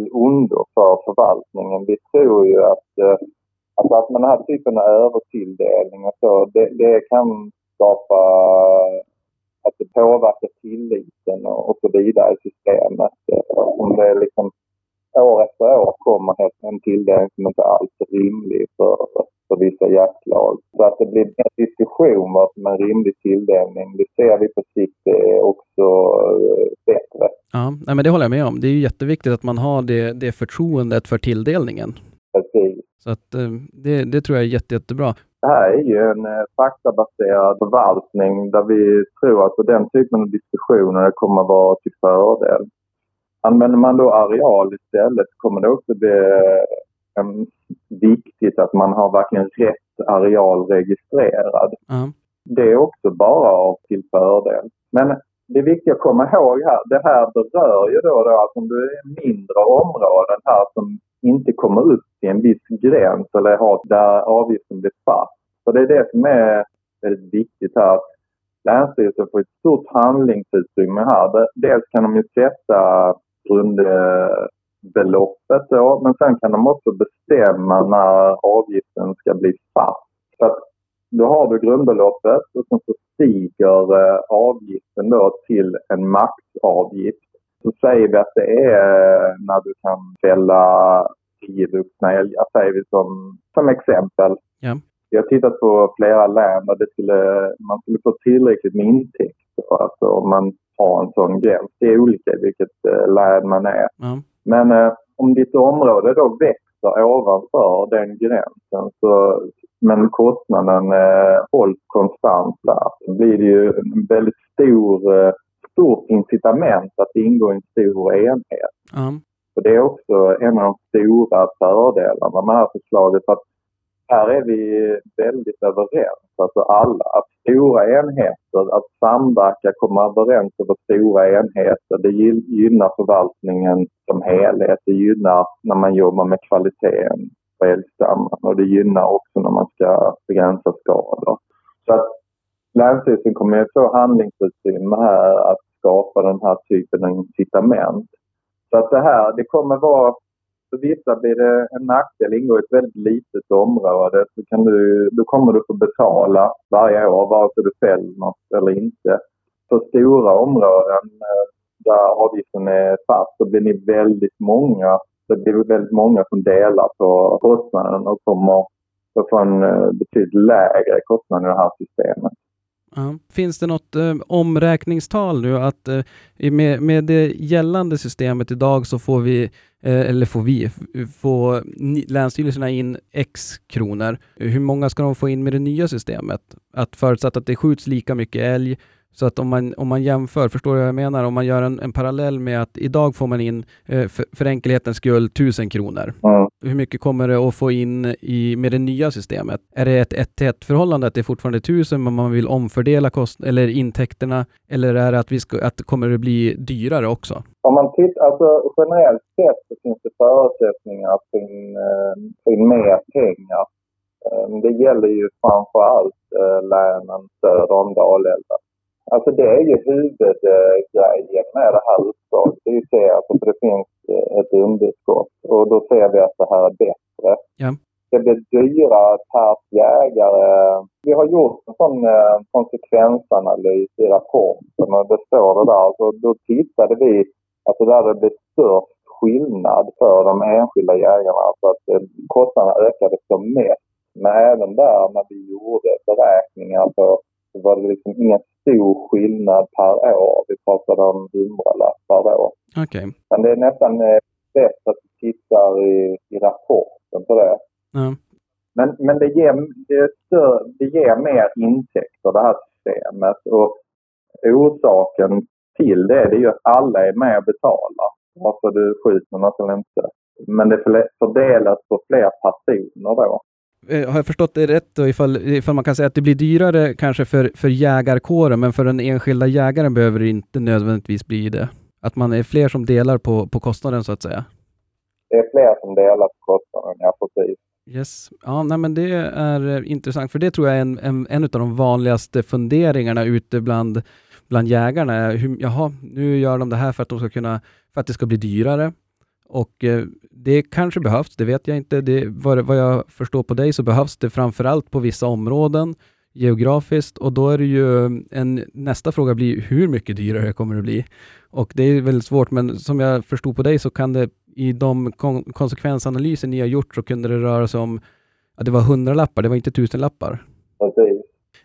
till ondo för förvaltningen. Vi tror ju att, eh, alltså att den här typen av övertilldelning och så, det, det kan skapa att det påverkar tilliten och, och så vidare i systemet. Eh, om det liksom år efter år kommer en tilldelning som inte alls är rimlig för, för vissa jaktlag. Så att det blir en diskussion vad som är en rimlig tilldelning, det ser vi på sikt eh, också eh. Ja, nej, men det håller jag med om. Det är ju jätteviktigt att man har det, det förtroendet för tilldelningen. Precis. Så att eh, det, det tror jag är jätte, jättebra. Det här är ju en eh, faktabaserad förvaltning där vi tror att den typen av diskussioner kommer att vara till fördel. Använder man då areal istället kommer det också bli eh, viktigt att man har verkligen rätt areal registrerad. Ja. Det är också bara av till fördel. Men det är viktigt att komma ihåg här, det här berör ju då, då att om du är mindre områden här som inte kommer upp till en viss gräns eller har där avgiften blir fast. Så det är det som är väldigt viktigt här. att Länsstyrelsen får ett stort handlingsutrymme här. Dels kan de ju sätta grundbeloppet då, men sen kan de också bestämma när avgiften ska bli fast. Så att då har du grundbeloppet och sen så stiger eh, avgiften då till en maxavgift. Så säger vi att det är eh, när du kan fälla tio vuxna älgar, säger vi som, som exempel. Ja. Jag har tittat på flera län där det skulle, man skulle få tillräckligt med intäkter alltså om man har en sån gräns. Det är olika i vilket eh, län man är. Ja. Men eh, om ditt område då växer ovanför den gränsen så, men kostnaden eh, hålls konstant där så blir det ju en väldigt stor, eh, stort incitament att ingå i en stor enhet. Ja. Och det är också en av de stora fördelarna med det här förslaget. Att här är vi väldigt överens, alltså alla. Att stora enheter, att samverka, komma överens över stora enheter, det gy- gynnar förvaltningen som helhet. Det gynnar när man jobbar med kvaliteten på älgstammen och det gynnar också när man ska begränsa skador. Så att Länsstyrelsen kommer att få handlingsutrymme här att skapa den här typen av incitament. Så att det här, det kommer vara, för vissa blir det en nackdel, ingår i ett väldigt litet område, så kan du, då kommer du få betala varje år vare sig du fäller något eller inte. För stora områden eh, där avgiften är fast så blir ni väldigt många, det blir väldigt många som delar på kostnaden och kommer att få en eh, betydligt lägre kostnad i det här systemet. Ja. Finns det något eh, omräkningstal nu att eh, med, med det gällande systemet idag så får vi, eh, eller får vi, får ni, länsstyrelserna in X kronor. Hur många ska de få in med det nya systemet? Att förutsatt att det skjuts lika mycket älg så att om man, om man jämför, förstår du vad jag menar? Om man gör en, en parallell med att idag får man in, eh, för, för enkelhetens skull, 1000 kronor. Mm. Hur mycket kommer det att få in i, med det nya systemet? Är det ett 1 till 1 förhållande att det är fortfarande 1000 men man vill omfördela kost eller intäkterna? Eller är det att, vi ska, att kommer det bli dyrare också? Om man tittar, alltså generellt sett så finns det förutsättningar att få in, eh, få in mer pengar. Eh, Det gäller ju framför allt eh, länen söder om Dalälven. Alltså det är ju huvudgrejen med det här uppdraget. Det är ju så alltså, för det finns eh, ett underskott och då ser vi att det här är bättre. Ja. Det blir dyrare per jägare. Vi har gjort en sån eh, konsekvensanalys i rapporten och det står det där. Alltså, då tittade vi alltså där det blir störst skillnad för de enskilda jägarna. Alltså att eh, kostnaderna ökade som mest. Men även där när vi gjorde beräkningar så var det liksom ingen stor skillnad per år. Vi pratade om hundralappar då. Okej. Men det är nästan eh, bäst att du tittar i, i rapporten på det. Ja. Men, men det, ger, det, är större, det ger mer intäkter det här systemet. Och orsaken till det, det är ju att alla är med och betalar. Alltså du skjuter något eller inte. Men det fördelas på fler personer då. Eh, Har jag förstått det rätt då ifall, ifall man kan säga att det blir dyrare kanske för, för jägarkåren men för den enskilda jägaren behöver det inte nödvändigtvis bli det? Att man är fler som delar på, på kostnaden så att säga? Det är fler som delar på kostnaden, ja precis. Yes. Ja, nej, men det är eh, intressant, för det tror jag är en, en, en av de vanligaste funderingarna ute bland, bland jägarna. Hur, jaha, nu gör de det här för att de ska kunna, för att det ska bli dyrare. Och eh, det kanske behövs, det vet jag inte. Det, vad, vad jag förstår på dig så behövs det framförallt på vissa områden geografiskt och då är det ju en, nästa fråga blir hur mycket dyrare kommer det bli? Och det är väldigt svårt, men som jag förstod på dig så kan det i de kon konsekvensanalyser ni har gjort så kunde det röra sig om, att det var hundralappar, det var inte tusenlappar. precis.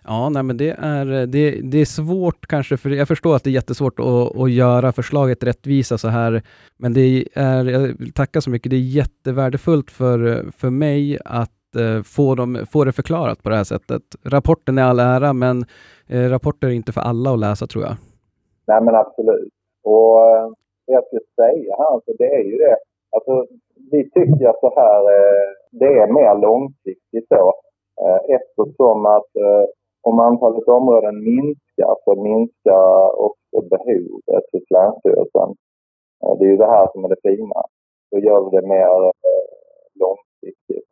Ja, nej, men det är, eh, det, det är svårt kanske, för jag förstår att det är jättesvårt att, att göra förslaget rättvisa så här, men det är, jag vill tacka så mycket, det är jättevärdefullt för, för mig att eh, få, dem, få det förklarat på det här sättet. Rapporten är all ära, men eh, rapporter är inte för alla att läsa tror jag. Nej men absolut. Och det jag skulle säga här, alltså, det är ju det. Alltså, vi tycker att så här, eh, det är mer långsiktigt så. Eh, Eftersom att eh, om antalet områden minskar så minskar också behovet hos Länsstyrelsen. Eh, det är ju det här som är det fina. Då gör vi det mer eh, långsiktigt.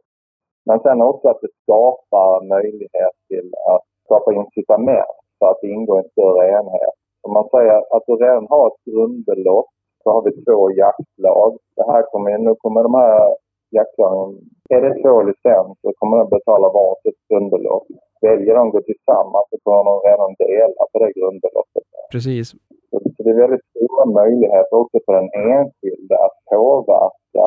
Men sen också att det skapar möjlighet till att skapa incitament för att ingå i en större enhet. Om man säger att du redan har ett grundbelopp så har vi två jaktlag. Det här kommer, nu kommer de här jaktlagen, är det två licenser så kommer de betala varsitt grundbelopp. Väljer de att gå tillsammans så kommer de redan dela på det grundbeloppet. Precis. Så så det är väldigt stora möjligheter också för den enskilde att påverka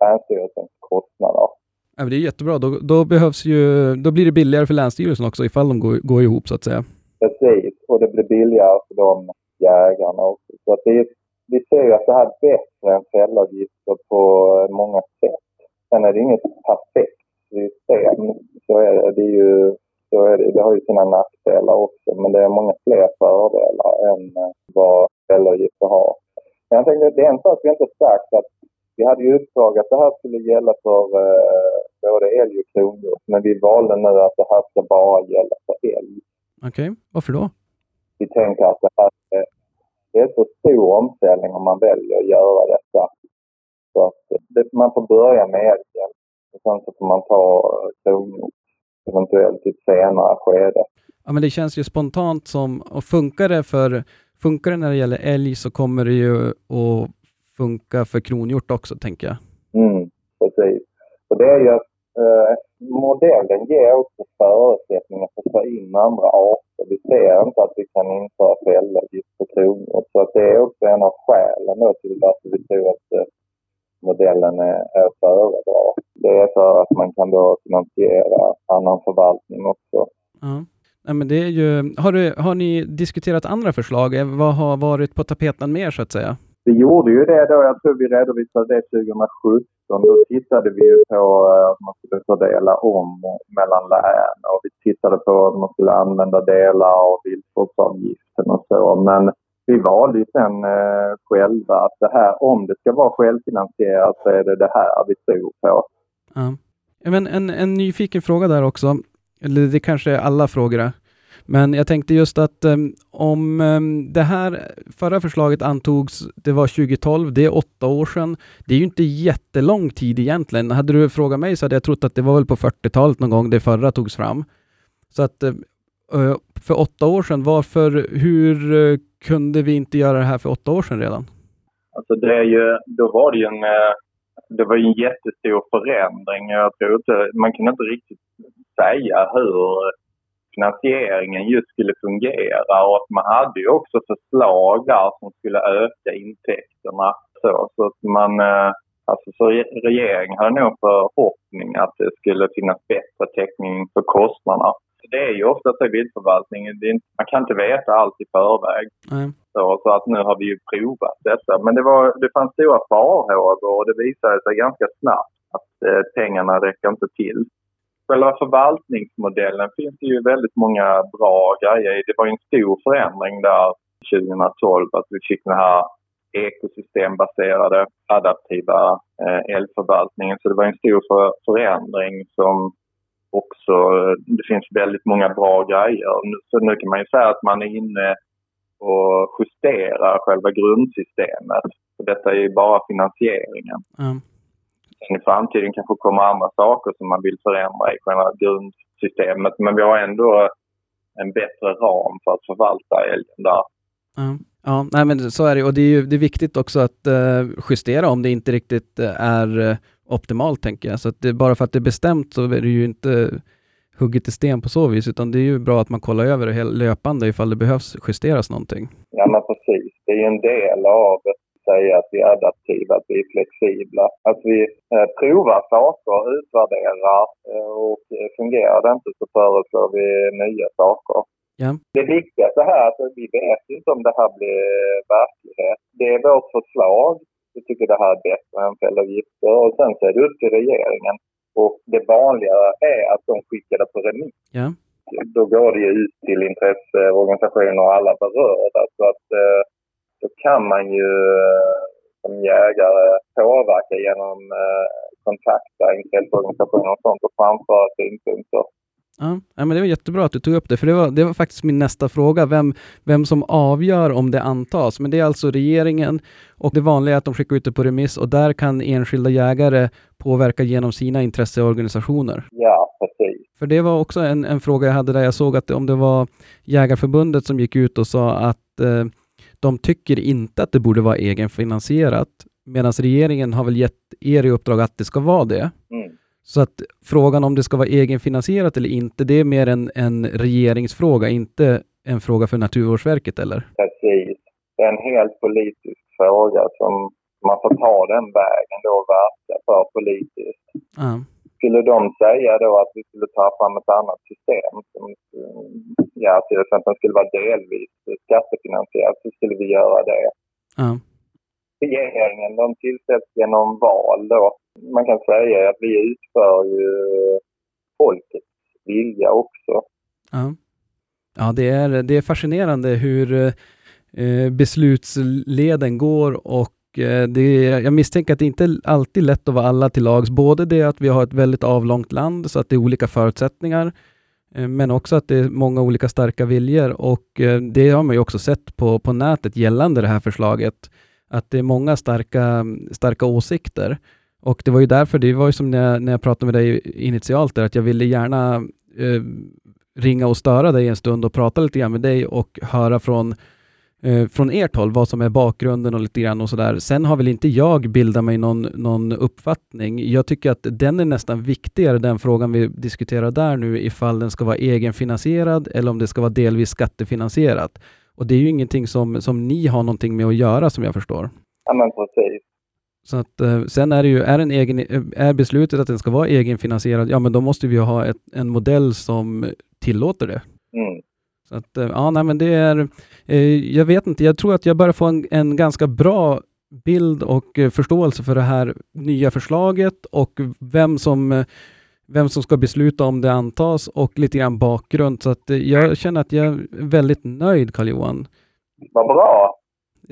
Länsstyrelsens kostnader. Ja, det är jättebra, då, då, behövs ju, då blir det billigare för Länsstyrelsen också ifall de går, går ihop så att säga. Precis, och det blir billigare för de jägarna också. Så att det vi ser ju att det här är bättre än fällavgifter på många sätt. Sen är det inget perfekt system, så är det, det är ju så är det, det har ju sina nackdelar också. Men det är många fler fördelar än eh, vad fällavgifter har. Men jag tänkte, det är en sak vi inte sagt att vi hade ju uppdrag att det här skulle gälla för eh, både älg och kronhjort. Men vi valde nu att det här ska bara gälla för älg. Okej, varför då? Vi tänker att det här är, det är så stor omställning om man väljer att göra detta. Så att det, man får börja med älgen. Och sen så får man ta eh, kronhjort eventuellt i ett senare skede. Ja, men det känns ju spontant som, och funkar det för, funkar det när det gäller älg så kommer det ju att funka för kronhjort också, tänker jag. Mm, precis. Och det är ju att eh, modellen ger också förutsättningar för att ta in andra arter. Vi ser inte att vi kan införa fällavgift på kronhjort. Så att det är också en av skälen då till varför vi tror att eh, modellen är, föredra. Det är för att man kan då finansiera annan förvaltning också. Ja. Nej, men det är ju, har, du, har ni diskuterat andra förslag? Eh, Vad har varit på tapeten mer, så att säga? Vi gjorde ju det då, jag tror vi redovisade det 2017. Då tittade vi ju på eh, att man skulle fördela om mellan län och vi tittade på att man skulle använda delar av viltvårdsavgiften och så. Men vi valde ju sen eh, själva att det här, om det ska vara självfinansierat så är det det här vi tror på. Ja. Men en, en nyfiken fråga där också, eller det kanske är alla frågor, men jag tänkte just att um, om ehm, det här förra förslaget antogs, det var 2012, det är åtta år sedan, det är ju inte jättelång tid egentligen. Hade du frågat mig så hade jag trott att det var väl på 40-talet någon gång det förra togs fram. Så att eh, för åtta år sedan, varför, hur eh, kunde vi inte göra det här för åtta år sedan redan? Alltså det är ju, då var det ju en, eh, det var en jättestor förändring. Jag tror inte, man kan inte riktigt säga hur finansieringen just skulle fungera och att man hade ju också förslag där som skulle öka intäkterna. Så, så att man, eh, alltså så regeringen hade nog förhoppning att det skulle finnas bättre täckning för kostnaderna. Det är ju ofta så i viltförvaltningen, man kan inte veta allt i förväg. Nej. Så, så att nu har vi ju provat detta. Men det, var, det fanns stora farhågor och det visade sig ganska snabbt att eh, pengarna räcker inte till. Själva förvaltningsmodellen finns det ju väldigt många bra grejer i. Det var ju en stor förändring där 2012 att vi fick den här ekosystembaserade adaptiva eh, älgförvaltningen. Så det var en stor för, förändring som också, det finns väldigt många bra grejer. Så nu kan man ju säga att man är inne och justerar själva grundsystemet. Så detta är ju bara finansieringen. Ja. Sen i framtiden kanske kommer andra saker som man vill förändra i själva grundsystemet. Men vi har ändå en bättre ram för att förvalta älgen där. Ja, ja nej, men så är det. Och det är ju det är viktigt också att eh, justera om det inte riktigt eh, är eh, optimalt, tänker jag. Så att det, bara för att det är bestämt så är det ju inte hugget i sten på så vis, utan det är ju bra att man kollar över det löpande ifall det behövs justeras någonting. Ja, men precis. Det är ju en del av att säga att vi är adaptiva, att vi är flexibla. Att vi eh, provar saker, utvärderar eh, och fungerar det inte så föreslår vi nya saker. Ja. Det viktiga är så här att vi vet inte om det här blir verklighet. Det är vårt förslag. Vi tycker det här är bättre än fällavgifter och sen så är det upp till regeringen. Och det vanliga är att de skickar det på remiss. Ja. Då går det ju ut till intresseorganisationer och alla berörda. Så att eh, då kan man ju eh, som jägare påverka genom eh, kontakta intresseorganisationer och sånt och framföra synpunkter. Ja, men det var jättebra att du tog upp det, för det var, det var faktiskt min nästa fråga, vem, vem som avgör om det antas. Men det är alltså regeringen och det vanliga är att de skickar ut det på remiss och där kan enskilda jägare påverka genom sina intresseorganisationer. Ja, precis. För det var också en, en fråga jag hade där jag såg att om det var Jägarförbundet som gick ut och sa att eh, de tycker inte att det borde vara egenfinansierat, medan regeringen har väl gett er i uppdrag att det ska vara det. Mm. Så att frågan om det ska vara egenfinansierat eller inte, det är mer en, en regeringsfråga, inte en fråga för Naturvårdsverket eller? Precis. Det är en helt politisk fråga som man får ta den vägen då och verka för politiskt. Ja. Skulle de säga då att vi skulle ta fram ett annat system som mm, ja, till exempel skulle vara delvis skattefinansierat så skulle vi göra det. Ja. Regeringen de tillsätts genom val då. Man kan säga att vi utför ju folkets vilja också. Ja, ja det, är, det är fascinerande hur eh, beslutsleden går och eh, det, jag misstänker att det inte alltid är lätt att vara alla till lags. Både det att vi har ett väldigt avlångt land så att det är olika förutsättningar, eh, men också att det är många olika starka viljor och eh, det har man ju också sett på, på nätet gällande det här förslaget, att det är många starka, starka åsikter. Och det var ju därför, det var ju som när jag, när jag pratade med dig initialt där, att jag ville gärna eh, ringa och störa dig en stund och prata lite grann med dig och höra från, eh, från ert håll vad som är bakgrunden och lite grann och sådär. Sen har väl inte jag bildat mig någon, någon uppfattning. Jag tycker att den är nästan viktigare, den frågan vi diskuterar där nu, ifall den ska vara egenfinansierad eller om det ska vara delvis skattefinansierat. Och det är ju ingenting som, som ni har någonting med att göra som jag förstår. Ja, men precis. Så att, eh, sen är det ju, är, en egen, eh, är beslutet att den ska vara egenfinansierad, ja men då måste vi ju ha ett, en modell som tillåter det. Mm. Så att, eh, ja, nej, men det är, eh, jag vet inte, jag tror att jag börjar få en, en ganska bra bild och eh, förståelse för det här nya förslaget och vem som, eh, vem som ska besluta om det antas och lite grann bakgrund. Så att jag känner att jag är väldigt nöjd, Karl-Johan. Vad bra.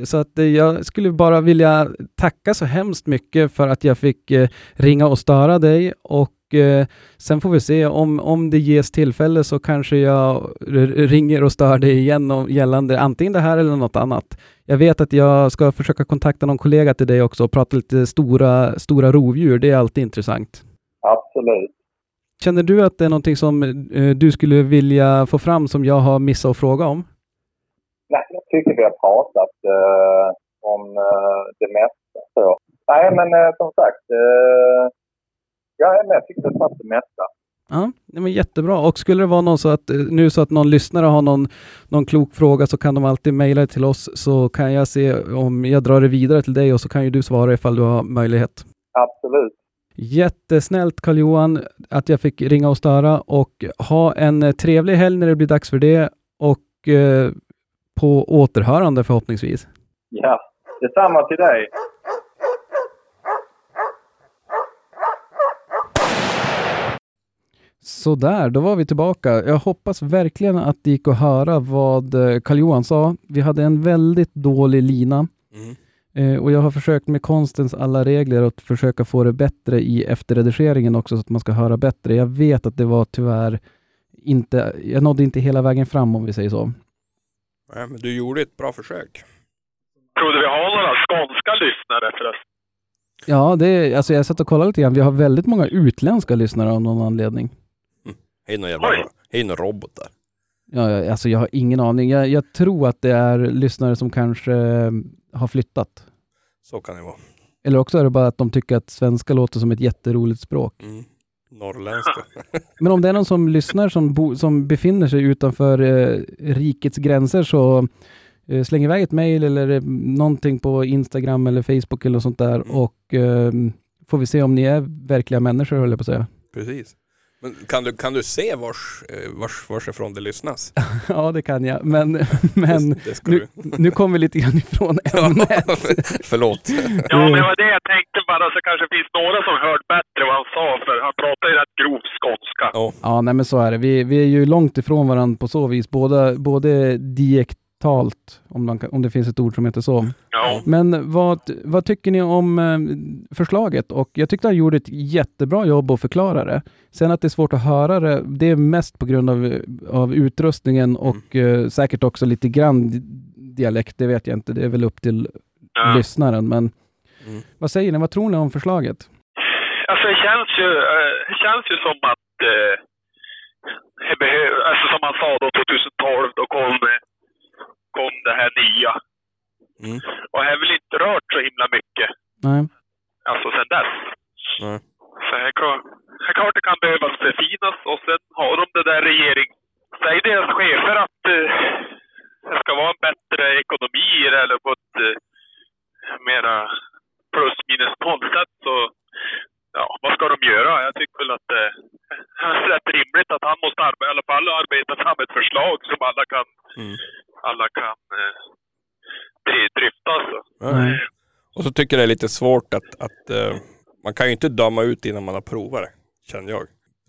Så att eh, jag skulle bara vilja tacka så hemskt mycket för att jag fick eh, ringa och störa dig och eh, sen får vi se om, om det ges tillfälle så kanske jag ringer och stör dig igen om, gällande antingen det här eller något annat. Jag vet att jag ska försöka kontakta någon kollega till dig också och prata lite stora, stora rovdjur. Det är alltid intressant. Absolut. Känner du att det är någonting som du skulle vilja få fram som jag har missat att fråga om? Tycker vi har pratat eh, om eh, det mesta. Så. Nej, men eh, som sagt. Eh, ja, men jag tycker vi har tagit det mesta. Ja, men jättebra. Och skulle det vara någon så att, eh, nu så att någon lyssnare har någon, någon klok fråga så kan de alltid mejla till oss så kan jag se om jag drar det vidare till dig och så kan ju du svara ifall du har möjlighet. Absolut. Jättesnällt Karl-Johan att jag fick ringa och störa och ha en eh, trevlig helg när det blir dags för det och eh, på återhörande förhoppningsvis. Ja, detsamma till dig. Sådär, då var vi tillbaka. Jag hoppas verkligen att det gick att höra vad eh, Karl-Johan sa. Vi hade en väldigt dålig lina Mm. eh, och jag har försökt med konstens alla regler att försöka få det bättre i efterredigeringen också så att man ska höra bättre. Jag vet att det var tyvärr inte, jag nådde inte hela vägen fram om vi säger så. Nej, men du gjorde ett bra försök. Trodde vi har några skånska lyssnare förresten? Ja, det, är- alltså jag satt och kollade lite grann. Vi har väldigt många utländska lyssnare av någon anledning. Hej någon jävla, Oj. hej någon robot där. Ja, ja, alltså jag har ingen aning. Jag, jag tror att det är lyssnare som kanske eh, har flyttat. Så kan det vara. Eller också är det bara att de tycker att svenska låter som ett jätteroligt språk. Mm. Norrländska. Men om det är någon som lyssnar som, bo, som befinner sig utanför eh, rikets gränser så eh, släng iväg ett mejl eller eh, någonting på Instagram eller Facebook eller något sånt där Mm. och eh, får vi se om ni är verkliga människor höll jag på att säga. Precis. Men kan du, kan du se vars, eh, vars, vars ifrån det lyssnas? ja, det kan jag. Men, men nu, nu kommer vi lite grann ifrån ämnet. Förlåt. Ja, men det var det jag tänkte bara, så kanske det finns några som hört bättre vad han sa, för han pratar ju rätt grov skånska. Ja. Ja, nej men så är det. Vi, vi är ju långt ifrån varandra på så vis. Båda, både diektalt, om, kan, om det finns ett ord som heter så. Ja. Men vad, vad tycker ni om eh, förslaget? Och jag tyckte han gjorde ett jättebra jobb att förklara det. Sen att det är svårt att höra det, det är mest på grund av, av utrustningen och eh, säkert också lite grann di- dialekt, det vet jag inte. Det är väl upp till Ja. lyssnaren. Men Mm. vad säger ni? Vad tror ni om förslaget? Alltså det känns ju, eh, det känns ju som att eh, alltså som han sa då 2012, då kom, kom det här nya. Mm. Och det har väl inte rört så himla mycket, Nej. alltså sen dess. Nej. Så det är klart, det kan behövas förfinas och sen har de det där regering... Säg deras chefer att eh, det ska vara en bättre ekonomi i det eller på ett eh, mera plus minus noll sätt så ja, vad ska de göra? Jag tycker väl att det är rätt rimligt att han måste arbeta, i alla fall arbeta fram ett förslag som alla kan, Mm. alla kan eh, dri- drifta. Alltså. Ja. Nej. Och så tycker jag det är lite svårt att, att eh, man kan ju inte döma ut innan man har provat det, känner jag.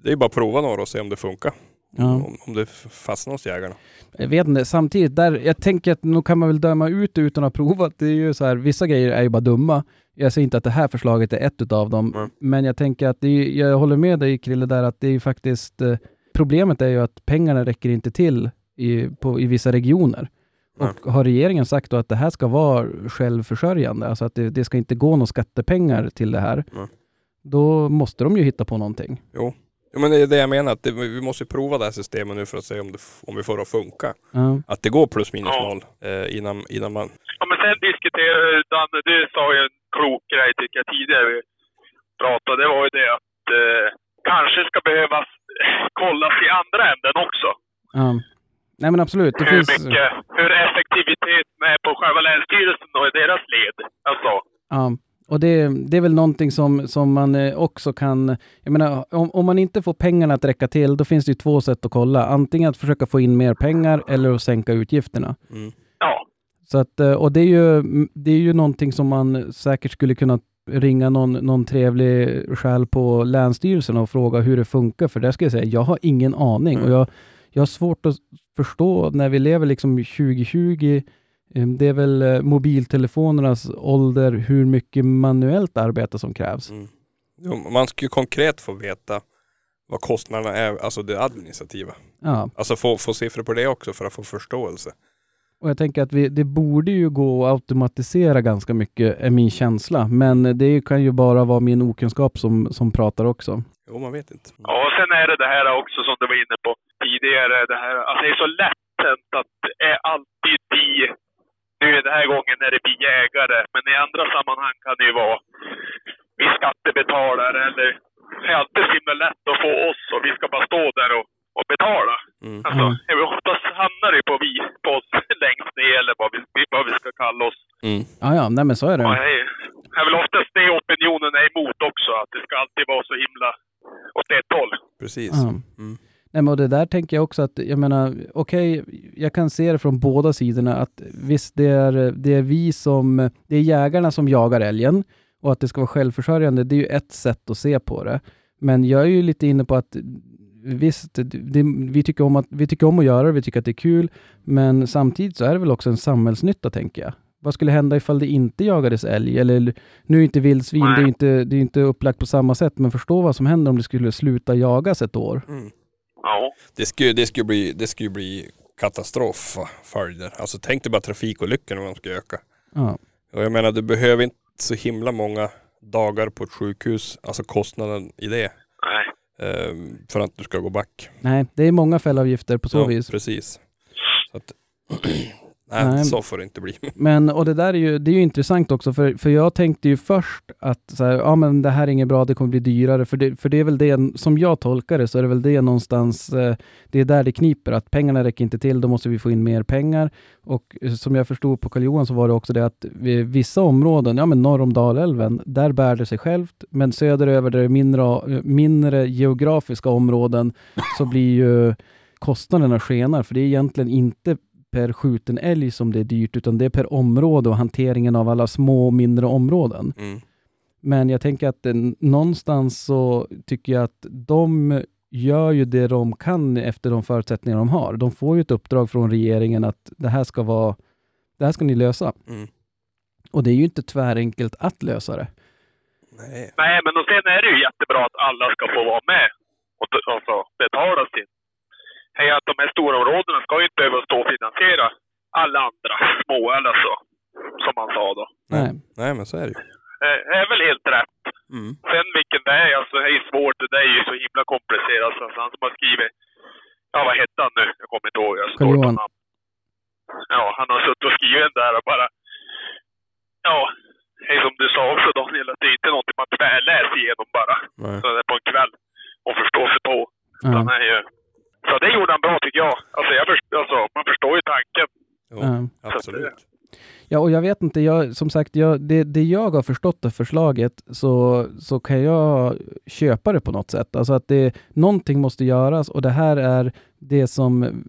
Det är bara att prova några och se om det funkar. Ja. Om, om det fastnar hos jägarna. Jag vet inte, samtidigt där, jag tänker att nog kan man väl döma ut det utan att ha provat. Det är ju så här, vissa grejer är ju bara dumma. Jag säger inte att det här förslaget är ett utav dem, Mm. men jag tänker att det är, jag håller med dig Krille där att det är ju faktiskt, eh, problemet är ju att pengarna räcker inte till i, på, i vissa regioner. Och har regeringen sagt då att det här ska vara självförsörjande, alltså att det, det ska inte gå några skattepengar till det här, Nej. då måste de ju hitta på någonting. Jo. Men det är det jag menar, att det, vi måste prova det här systemet nu för att se om, det, om vi får det att funka. Ja. Att det går plus minus Ja. noll eh, innan, innan man... Ja, men sen diskuterar Danne, du sa ju en klok grej tycker jag tidigare vi pratade. Det var ju det att eh, kanske ska behövas eh, kollas i andra änden också. Nej men absolut, det hur finns... mycket, hur effektiviteten är på själva länsstyrelsen och i deras led. Alltså, Ja, och det, det är väl någonting som, som man eh, också kan... Jag menar, om, om man inte får pengarna att räcka till, då finns det ju två sätt att kolla. Antingen att försöka få in mer pengar eller att sänka utgifterna. Mm. ja. Så att, eh, och det är, ju, det är ju någonting som man säkert skulle kunna ringa någon, någon trevlig själ på Länsstyrelsen och fråga hur det funkar. För där ska jag säga, jag har ingen aning. Mm. Och jag, jag har svårt att förstå när vi lever liksom 2020, eh, det är väl eh, mobiltelefonernas ålder, hur mycket manuellt arbete som krävs. Mm. Jo, man ska ju konkret få veta vad kostnaderna är, alltså det administrativa. Ja, Alltså få, få siffror på det också för att få förståelse. och jag tänker att vi, det borde ju gå att automatisera ganska mycket, är min känsla. Men det kan ju bara vara min okunskap som, som pratar också. Jo, man vet inte. ja, och sen är det det här också som du var inne på tidigare. Det här, alltså det är så lätt hänt att det är alltid vi, nu den här gången är det vi jägare, men i andra sammanhang kan det ju vara vi skattebetalare eller det är alltid så himla lätt att få oss och vi ska bara stå där och, och betala. Mm. Alltså, Mm. är vi oftast hamnar det på vi, på oss längst ner eller vad vi, vad vi ska kalla oss. Mm. Ja, ja, nej men så är Ja, det. det är väl oftast det opinionen är emot också, att det ska alltid vara så himla åt ett håll. Precis. Ja. Mm. Nej, men och det där tänker jag också att, jag menar, okej, jag kan se det från båda sidorna att visst, det är, det är vi som, det är jägarna som jagar älgen och att det ska vara självförsörjande, det är ju ett sätt att se på det. Men jag är ju lite inne på att visst, det, vi, tycker om att, vi tycker om att göra det, vi tycker att det är kul, men samtidigt så är det väl också en samhällsnytta, tänker jag. Vad skulle hända ifall det inte jagades älg? Eller nu är inte vildsvin, det är inte, det är inte upplagt på samma sätt, men förstå vad som händer om det skulle sluta jagas ett år. Mm. Ja. Det skulle, det skulle bli, det skulle bli katastrofföljder. Alltså tänk dig bara trafikolyckorna om de ska öka. Ja. Och jag menar, du behöver inte så himla många dagar på ett sjukhus, alltså kostnaden i det, Ehm, för att du ska gå back. Nej, det är många fällavgifter på så Ja, vis. Precis. Så att, nej, Nej. så får det inte bli. Men, och det där är ju, det är ju intressant också, för, för jag tänkte ju först att så här, ja men det här är inget bra, det kommer bli dyrare, för det, för det är väl det, som jag tolkar det, så är det väl det någonstans, eh, det är där det kniper, att pengarna räcker inte till, då måste vi få in mer pengar. Och eh, som jag förstod på karl johan så var det också det att vissa områden, ja men norr om Dalälven, där bär det sig självt, men söderöver där det är mindre, mindre geografiska områden, så blir ju kostnaderna skenar, för det är egentligen inte per skjuten älg som det är dyrt, utan det är per område och hanteringen av alla små och mindre områden. Mm. Men jag tänker att eh, någonstans så tycker jag att de gör ju det de kan efter de förutsättningar de har. De får ju ett uppdrag från regeringen att det här ska vara, det här ska ni lösa. Mm. Och det är ju inte tvärenkelt att lösa det. Nej. Nej, men och sen är det ju jättebra att alla ska få vara med och alltså, betala sin. Hej, att de här stora områdena ska ju inte behöva stå och finansiera alla andra små eller så. Som man sa då. Nej. Nej, men så är det ju. Eh, Det är väl helt rätt. Mm. Sen vilken det är, alltså det är svårt. Det är ju så himla komplicerat. Så han som har skrivit, ja vad hette han nu? Jag kommer inte ihåg. Jag står på namn. Ja, han har suttit och skrivit den där och bara, ja, det är som du sa också Daniel, att det är inte något man tvärläser igenom bara. Nej. Så det är på en kväll och förstår sig på. Ja. Han är ju, så det gjorde han bra tycker jag. Alltså, jag först, alltså man förstår ju tanken. Jo, Ja. absolut. Ja, och jag vet inte, jag, som sagt, jag, det, det jag har förstått av förslaget så, så kan jag köpa det på något sätt. Alltså att det, någonting måste göras och det här är det som,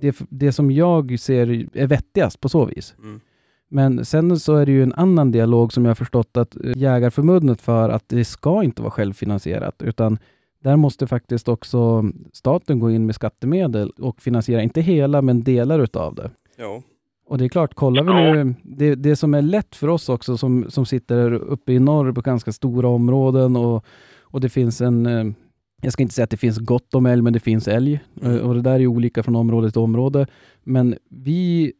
det, det som jag ser är vettigast på så vis. Mm. Men sen så är det ju en annan dialog som jag har förstått att eh, Jägarförbundet för att det ska inte vara självfinansierat, utan där måste faktiskt också staten gå in med skattemedel och finansiera, inte hela, men delar utav det. Ja. Och det är klart, kollar vi nu, det, det som är lätt för oss också som, som sitter uppe i norr på ganska stora områden och, och det finns en, eh, jag ska inte säga att det finns gott om älg, men det finns älg. Mm. Eh, Och det där är olika från område till område. Men vi,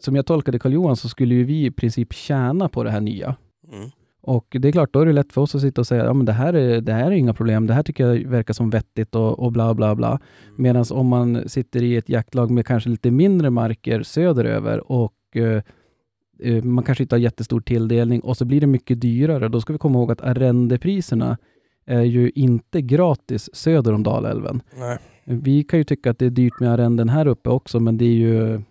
som jag tolkade Karl-Johan, så skulle ju vi i princip tjäna på det här nya. Mm. Och det är klart, då är det lätt för oss att sitta och säga, ja men det här är, det här är inga problem, det här tycker jag verkar som vettigt och, och bla bla bla. Medan om man sitter i ett jaktlag med kanske lite mindre marker söderöver och eh, eh, man kanske inte har jättestor tilldelning och så blir det mycket dyrare. Då ska vi komma ihåg att arrendepriserna är ju inte gratis söder om Dalälven. Nej. Vi kan ju tycka att det är dyrt med arrenden här uppe också, men det är ju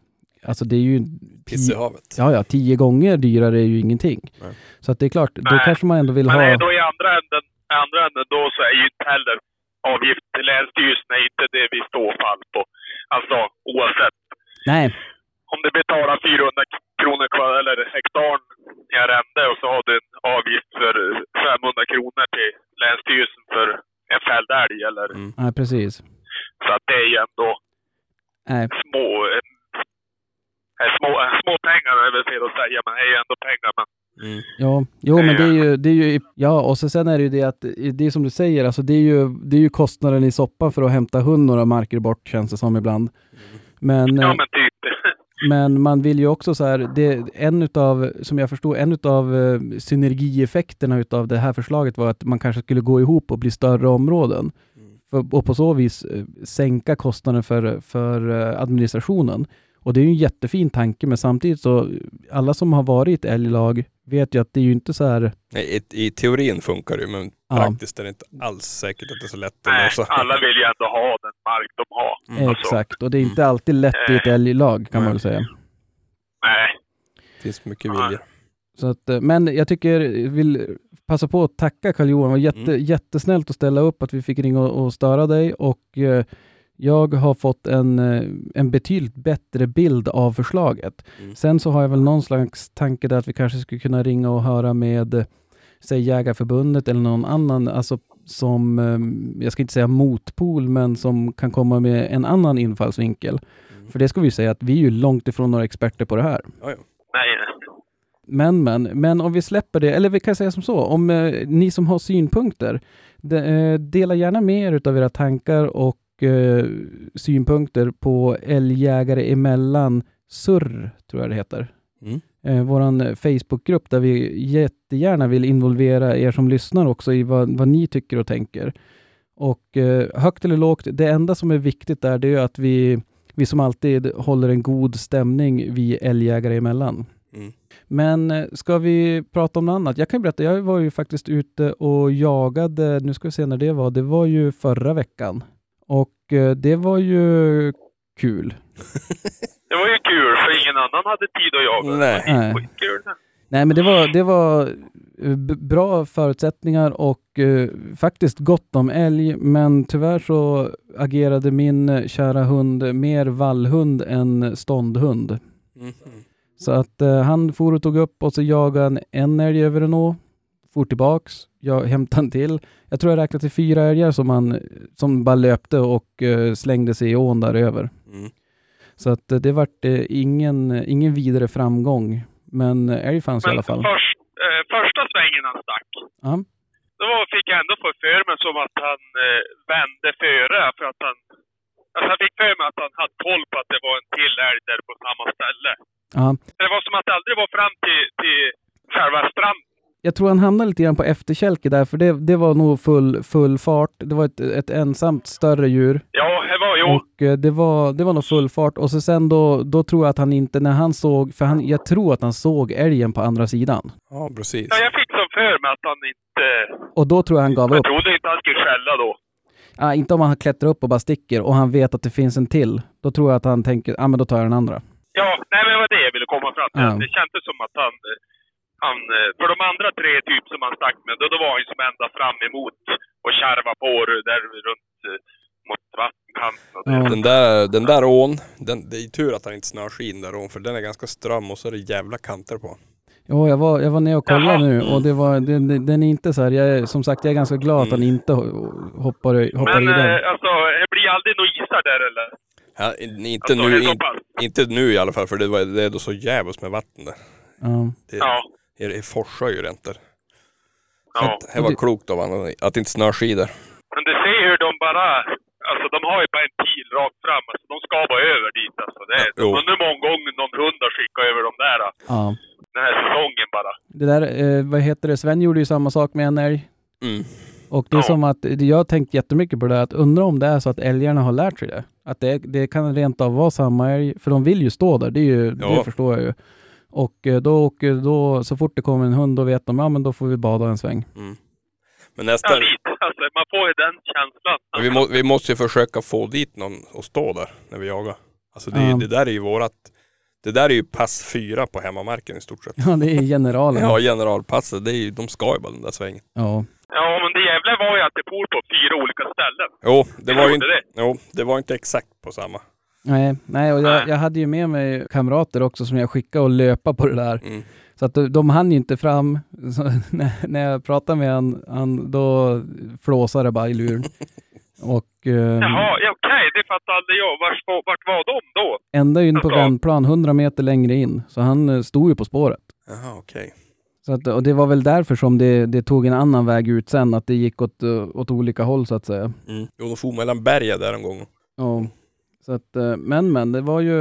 Alltså det är ju Piss i havet. Ja, ja, tio gånger dyrare är ju ingenting. Nej. Så att det är klart, då Nej. kanske man ändå vill Men ha... är då i andra änden, andra änden då så är ju inte heller avgift till Länsstyrelsen är inte det vi står fall på. Alltså oavsett. Nej, Om du betalar 400 kronor kvar, eller hektarn i arrende och så har du en avgift för 500 kronor till Länsstyrelsen för en fälld älg. Eller, Mm. nej precis. Så att det är ju ändå Nej, små, små, eh, små pengar är väl fel att säga, men det är ju ändå pengar. Men Mm. ja, jo men det är ju, det är ju, ja och så sen är det ju det att, det är som du säger, alltså det är ju, det är ju kostnaden i soppan för att hämta hund några marker bort känns det som ibland. Men, ja, eh, men typ. men man vill ju också så här, det, en utav, som jag förstår, en utav eh, synergieffekterna utav det här förslaget var att man kanske skulle gå ihop och bli större områden. För, och på så vis eh, sänka kostnaden för, för eh, administrationen. Och det är ju en jättefin tanke, men samtidigt så, alla som har varit älglag vet ju att det är ju inte så här, Nej, i, I teorin funkar det ju, men Ja. praktiskt är det inte alls säkert att det är så lätt att Nej, lösa. alla vill ju ändå ha den mark de har. Mm. Alltså, exakt, och det är inte alltid lätt i ett älglag kan man väl säga. Nej. Det finns mycket Ja. vilja. Så att, eh, men jag tycker, jag vill passa på att tacka Karl-Johan. Det var jätte, Mm. jättesnällt att ställa upp, att vi fick ringa och, och störa dig. Och eh, jag har fått en, eh, en betydligt bättre bild av förslaget. Mm. Sen så har jag väl någon slags tanke där att vi kanske skulle kunna ringa och höra med, säg Jägarförbundet eller någon annan, alltså som, eh, jag ska inte säga motpol, men som kan komma med en annan infallsvinkel. Mm. För det ska vi säga att vi är ju långt ifrån några experter på det här. Ja, ja. Nej. Men, men, men om vi släpper det, eller vi kan säga som så, om eh, ni som har synpunkter, de, eh, dela gärna med er av era tankar och eh, synpunkter på Älgjägare emellan surr, tror jag det heter. Mm. Eh, våran Facebookgrupp där vi jättegärna vill involvera er som lyssnar också i vad, vad ni tycker och tänker. Och eh, högt eller lågt, det enda som är viktigt där det är att vi, vi som alltid håller en god stämning vi älgjägare emellan. Mm. Men eh, ska vi prata om något annat? Jag kan berätta, jag var ju faktiskt ute och jagade, nu ska vi se när det var, det var ju förra veckan. Och eh, det var ju kul. Det var ju kul, för ingen annan hade tid att jaga. Nej. Nej. skitkul. Nej men det var, det var eh, bra förutsättningar och eh, faktiskt gott om älg, men tyvärr så agerade min kära hund mer vallhund än ståndhund. Mhm. Så att eh, han for och tog upp och så jagade han en älg över en å, for tillbaks, jag hämtade en till. Jag tror jag räknade till fyra älgar som, han, som bara löpte och eh, slängde sig i ån där över. Mm. Så att eh, det vart eh, ingen, ingen vidare framgång. Men eh, älg fanns i Men alla fall. först, eh, första svängen han stack, Ja. då var, fick jag ändå för mig som att han eh, vände före. För att han, alltså jag fick för mig att han hade koll på att det var en till älg där på samma ställe. Ja. Det var som att det aldrig var fram till, till själva stranden. Jag tror han hamnade lite grann på efterkälke där, för det, det var nog full, full fart. Det var ett, ett ensamt större djur. Ja, det var ju... Och eh, det var, det var nog full fart. Och så sen då, då tror jag att han inte, när han såg, för han, jag tror att han såg älgen på andra sidan. Ja, precis. Ja, jag fick som för mig att han inte... Och då tror jag han gav Jag upp. trodde inte han skulle skälla då. Ja, inte om han klättrar upp och bara sticker och han vet att det finns en till. Då tror jag att han tänker, ja men då tar jag den andra. Ja, nej men det var det jag ville komma fram till. Ja. Det kändes som att han... han eh, för de andra tre typ som han stack med, då, då var han ju som ända fram emot och kärva på där runt eh, mot vattenkanten. Ja. Den där, den där ån, den, det är tur att han inte snöar skin där ån, för den är ganska ström och så är det jävla kanter på. Ja, jag var, jag var ner och kollade Jaha. nu och det var, den, den- den är inte så här, jag är, som sagt jag är ganska glad att han Mm. inte ho- hoppar, hoppar Men i den. eh, alltså, det blir aldrig några isar där eller? Ja, inte, Alltså, nu, in, inte nu i alla fall, för det, var, det är då så jävligt med vatten där. Ja. Det, Ja. Det, det forsar ju rent där. Ja. det var klokt av honom att inte snöskidor. Men du ser hur de bara, alltså de har ju bara en pil rakt fram, alltså de ska bara över dit alltså. Det är, Jo. undrar många gånger någon hund har skickat över de där, ja. den här säsongen bara. Det där, eh, vad heter det, Sven gjorde ju samma sak med en älg. Mm. Och det är Ja. som att, det- jag har tänkt jättemycket på det där, att undra om det är så att älgarna har lärt sig det. Att det, det kan rent av vara samma älg, för de vill ju stå där, det, är ju, det Ja. förstår jag ju. Och eh, då åker, då, så fort det kommer en hund, då vet de, ja men då får vi bada en sväng. Mm. Men Ja, nästa, lite. Alltså, man får ju den känslan. vi, må, vi måste ju försöka få dit någon och stå där när vi jagar. Alltså det, Ja. det där är ju vårat, det där är ju pass fyra på hemmamarken i stort sett. Ja, det är generalen. Ja, generalpasset, det är ju, de ska ju bara den där svängen. ja. Ja, men det jävla var ju att det for på fyra olika ställen. Jo, det var ju inte, det? jo, det var inte exakt på samma. Nej, nej och jag, jag hade ju med mig kamrater också som jag skickade och löpa på det där. Mm. Så att de, de hann ju inte fram. Så när, när jag pratade med han, han då flåsade det bara i luren. Och eh, Jaha, ja, okej, det fattar aldrig jag. Vart, vart var de då? ända in på Alltså. vändplan, 100 meter längre in. Så han eh, stod ju på spåret. Jaha, okej. Så att, och det var väl därför som det, det tog en annan väg ut sen, att det gick åt, åt olika håll så att säga. Mm. Jo, de for mellan bergen där en gång. Ja. Så att, eh, men men, det var ju,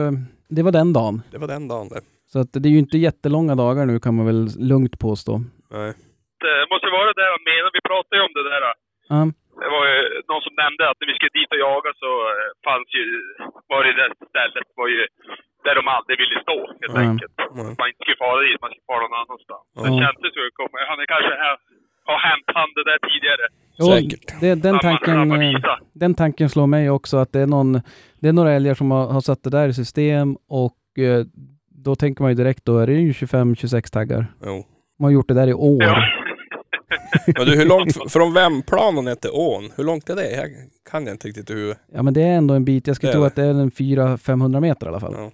det var den dagen. Det var den dagen det. Så att det är ju inte jättelånga dagar nu kan man väl lugnt påstå. Nej. Det måste vara det där menar. Vi pratade ju om det där. Ja, Det var ju någon som nämnde att när vi skulle dit och jaga så eh, fanns ju, var det det stället var ju där de aldrig ville stå helt Mm. enkelt. Mm. Man inte skulle fara dit, man skulle fara någon annanstans. Det Mm. kändes ju, han är kanske här, har hänt han det där tidigare. Jo, Säkert. Det, den, tanken, eh, den tanken slår mig också att det är, någon, det är några älgar som har, har satt det där i system och eh, då tänker man ju direkt då är det ju 25-26 taggar. Jo. Man har gjort det där i år. Ja. Men du, hur långt från Vemplanen ner till ån, hur långt är det? Jag kan jag inte riktigt i huvudet. Ja men det är ändå en bit. Jag skulle tro det. att det är en 400-500 meter i alla fall. Ja.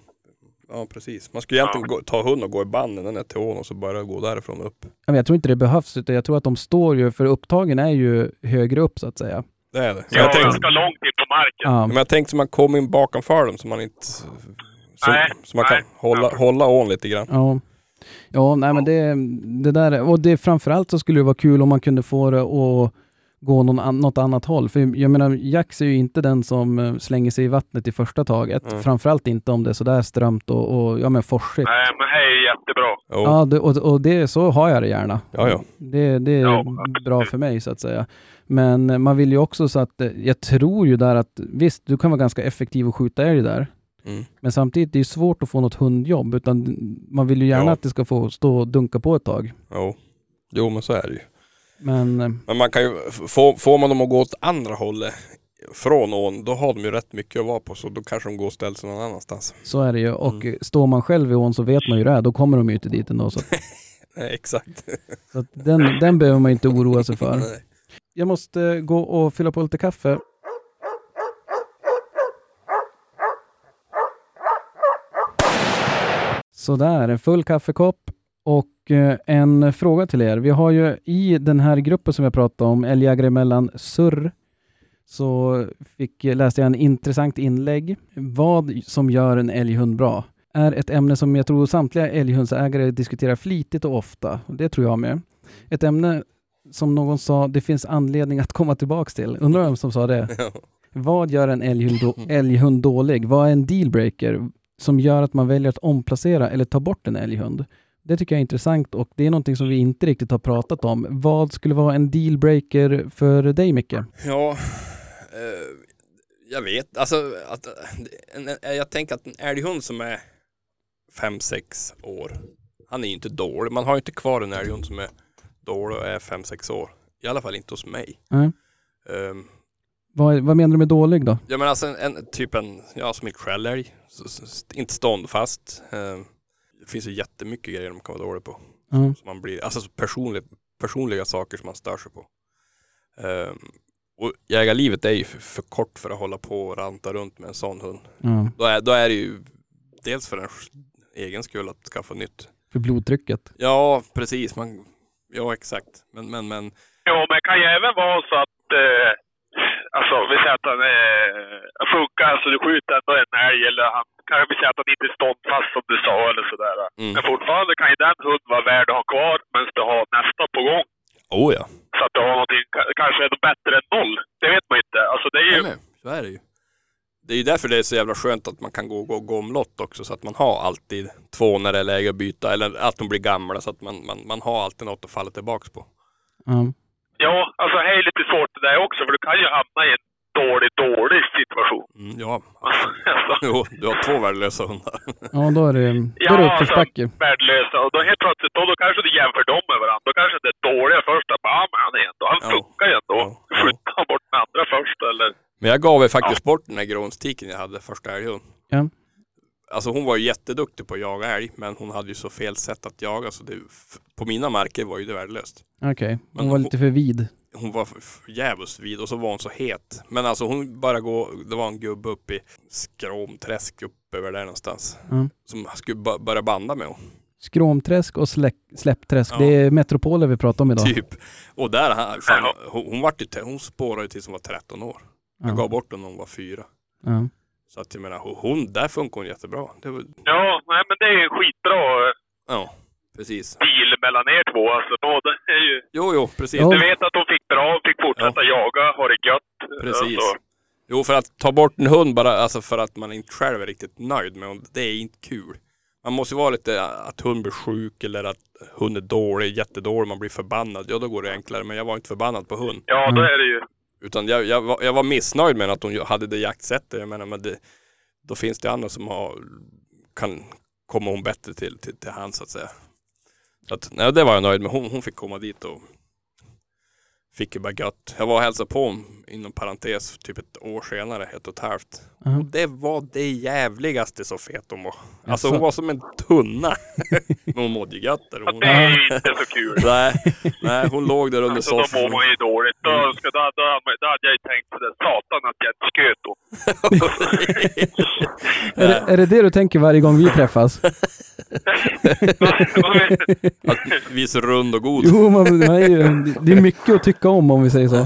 Ja, precis. Man skulle egentligen gå, ta hund och gå i banden ner till ån och så bara gå därifrån upp. Ja, men jag tror inte det behövs utan jag tror att de står ju, för upptagen är ju högre upp så att säga. Det är det. Men Ja, jag tänkte, ganska långt in på marken. Ja, men jag tänkte så man kom in bakom dem så man inte... Så, Nej, så man kan nej. hålla, hålla ån lite grann. ja. Ja, nej men det, det där, och det framförallt så skulle det vara kul om man kunde få det att gå någon, an- något annat håll. För jag menar, Jax är ju inte den som eh, slänger sig i vattnet i första taget. Mm. Framförallt inte om det är sådär strömt och, och ja men forsigt. Nej, men det här är jättebra. Ja, det, och, och det, så har jag det gärna. Ja, ja. Det, det är Ja, bra för mig så att säga. Men man vill ju också så att, eh, jag tror ju där att visst, du kan vara ganska effektiv och skjuta älg där. Mm. Men samtidigt, det är ju svårt att få något hundjobb, utan man vill ju gärna Ja. att det ska få stå och dunka på ett tag. Jo. jo, men så är det ju. Men eh, Men man kan ju, få, får man dem att gå åt andra hållet från ån, då har de ju rätt mycket att vara på, så då kanske de går och ställer sig någon annanstans. så är det ju. Och Mm. eh, står man själv i ån så vet man ju det, här, då kommer de ju inte dit ändå. Så, Nej, exakt. så den, den behöver man inte oroa sig för. Jag måste gå och fylla på lite kaffe. Sådär, en full kaffekopp och eh, en fråga till er. Vi har ju i den här gruppen som jag pratade om, Älgjägare mellan surr, så fick, läste jag en intressant inlägg. Vad som gör en älghund bra är ett ämne som jag tror samtliga älghundsägare diskuterar flitigt och ofta. Och Det tror jag med. Ett ämne som någon sa, det finns anledning att komma tillbaks till. Undrar vem som sa det? Ja. Vad gör en älghund, då, älghund dålig? Vad är en dealbreaker som gör att man väljer att omplacera eller ta bort en älghund? Det tycker jag är intressant och det är någonting som vi inte riktigt har pratat om. Vad skulle vara en dealbreaker för dig Micke? Ja, eh, jag vet. Alltså, att, en, en, jag tänker att en älghund som är fem sex år, han är ju inte dålig. Man har ju inte kvar en älghund som är dålig och är fem sex år. I alla fall inte hos mig. Nej. Um, Vad, vad menar du med dålig då? ja men alltså en, en typ en, ja som en skällälg. Inte ståndfast. Um, finns ju jättemycket grejer de kan vara dåliga på. Ja. Som man blir, alltså så personligt, personliga saker som man stör sig på. Ehm, och jägarlivet är ju för, för kort för att hålla på och ranta runt med en sån hund. Ja. Då är, då är det ju dels för en egen skull att skaffa nytt För blodtrycket. Ja, precis. Man, ja, exakt. Men, men, men. Ja, men kan ju även vara så att... Eh, alltså, vi säger att han eh, funkar, alltså du skjuter ändå en älg eller han kan vi säga att han inte är ståndfast som du sa eller sådär. Mm. Men fortfarande kan ju den hunden vara värd att ha kvar medan du har nästa på gång. Oh ja. Så att du har någonting, ka- kanske är bättre än noll. Det vet man inte. Alltså det är ju... Men, så är det ju. Det är ju därför det är så jävla skönt att man kan gå gå, gå omlott också så att man har alltid två när det är läge att byta eller att de blir gamla så att man, man, man har alltid något att falla tillbaks på. Ja. Ja, alltså det är lite svårt det där också för du kan ju hamna i en dålig, dålig situation. Mm, ja, Alltså, jo, du har två värdelösa hundar. ja, då är det, då är det uppförsbacke. värdelösa. Och då helt plötsligt, då, då kanske du jämför dem med varandra. Då kanske det är dåliga första. Bara, Ja, men han är ändå, han Ja. funkar ju ändå. Ja, ja. Skjuter han bort den andra först eller? Men jag gav ju faktiskt bort den här grånstiken jag hade första älgen. Ja. Alltså hon var ju jätteduktig på att jaga älg men hon hade ju så fel sätt att jaga så det, på mina marker var ju det värdelöst. Okej, Men hon var hon- lite för vid. Hon var djävulskt vid och så var hon så het. Men alltså hon bara gå, det var en gubbe uppe i Skråmträsk upp över där någonstans. Mm. Som skulle börja banda med hon. Skråmträsk och släck, Släppträsk. Ja. Det är metropoler vi pratar om idag. Typ. Och där, fan, hon, hon, vart ju, te- hon spårade ju tills hon var 13 år. Jag gav Ja. bort den när hon var fyra. Ja. Så att jag menar, hon- hon, där funkar hon jättebra. Det var, Ja, nej men det är ju en skitbra eh, ja, precis. deal mellan er två. Alltså, då, det är ju, Jo, jo, precis. Ja. du vet att de fick bra, fick fortsätta jaga, ha det gött. Precis. Alltså, Jo, för att ta bort en hund bara, alltså för att man inte själv är riktigt nöjd med hund, det är inte kul. Man måste ju vara lite, att hund blir sjuk eller att hund är dålig, jättedålig, man blir förbannad. Ja, då går det enklare. Men jag var inte förbannad på hund. ja, då Mm. är det ju. Utan jag, jag, var, jag var missnöjd med att hon hade det jaktsättet. Jag menar, men det, då finns det andra som har, kan komma hon bättre till, till, till hand så att säga. Så att, nej, det var jag nöjd med. Hon, hon fick komma dit och fick ju bara gött. Jag var och hälsade på hon, inom parentes, typ ett år senare, ett och ett halvt. Ja. Och det var det jävligaste så fet hon var. Alltså hon var som en tunna. Men hon mådde ju gött där. Hon, det är inte så kul. nej, nej, hon låg där under Alltså, då mår soffan. man ju dåligt. Då, ska, då, då, då hade jag ju tänkt sådär, satan att jag inte sköt hon. Är, det, är det det du tänker varje gång vi träffas? Att vi är så rund och god. Jo, man, man är ju, det är mycket att tycka om om vi säger så.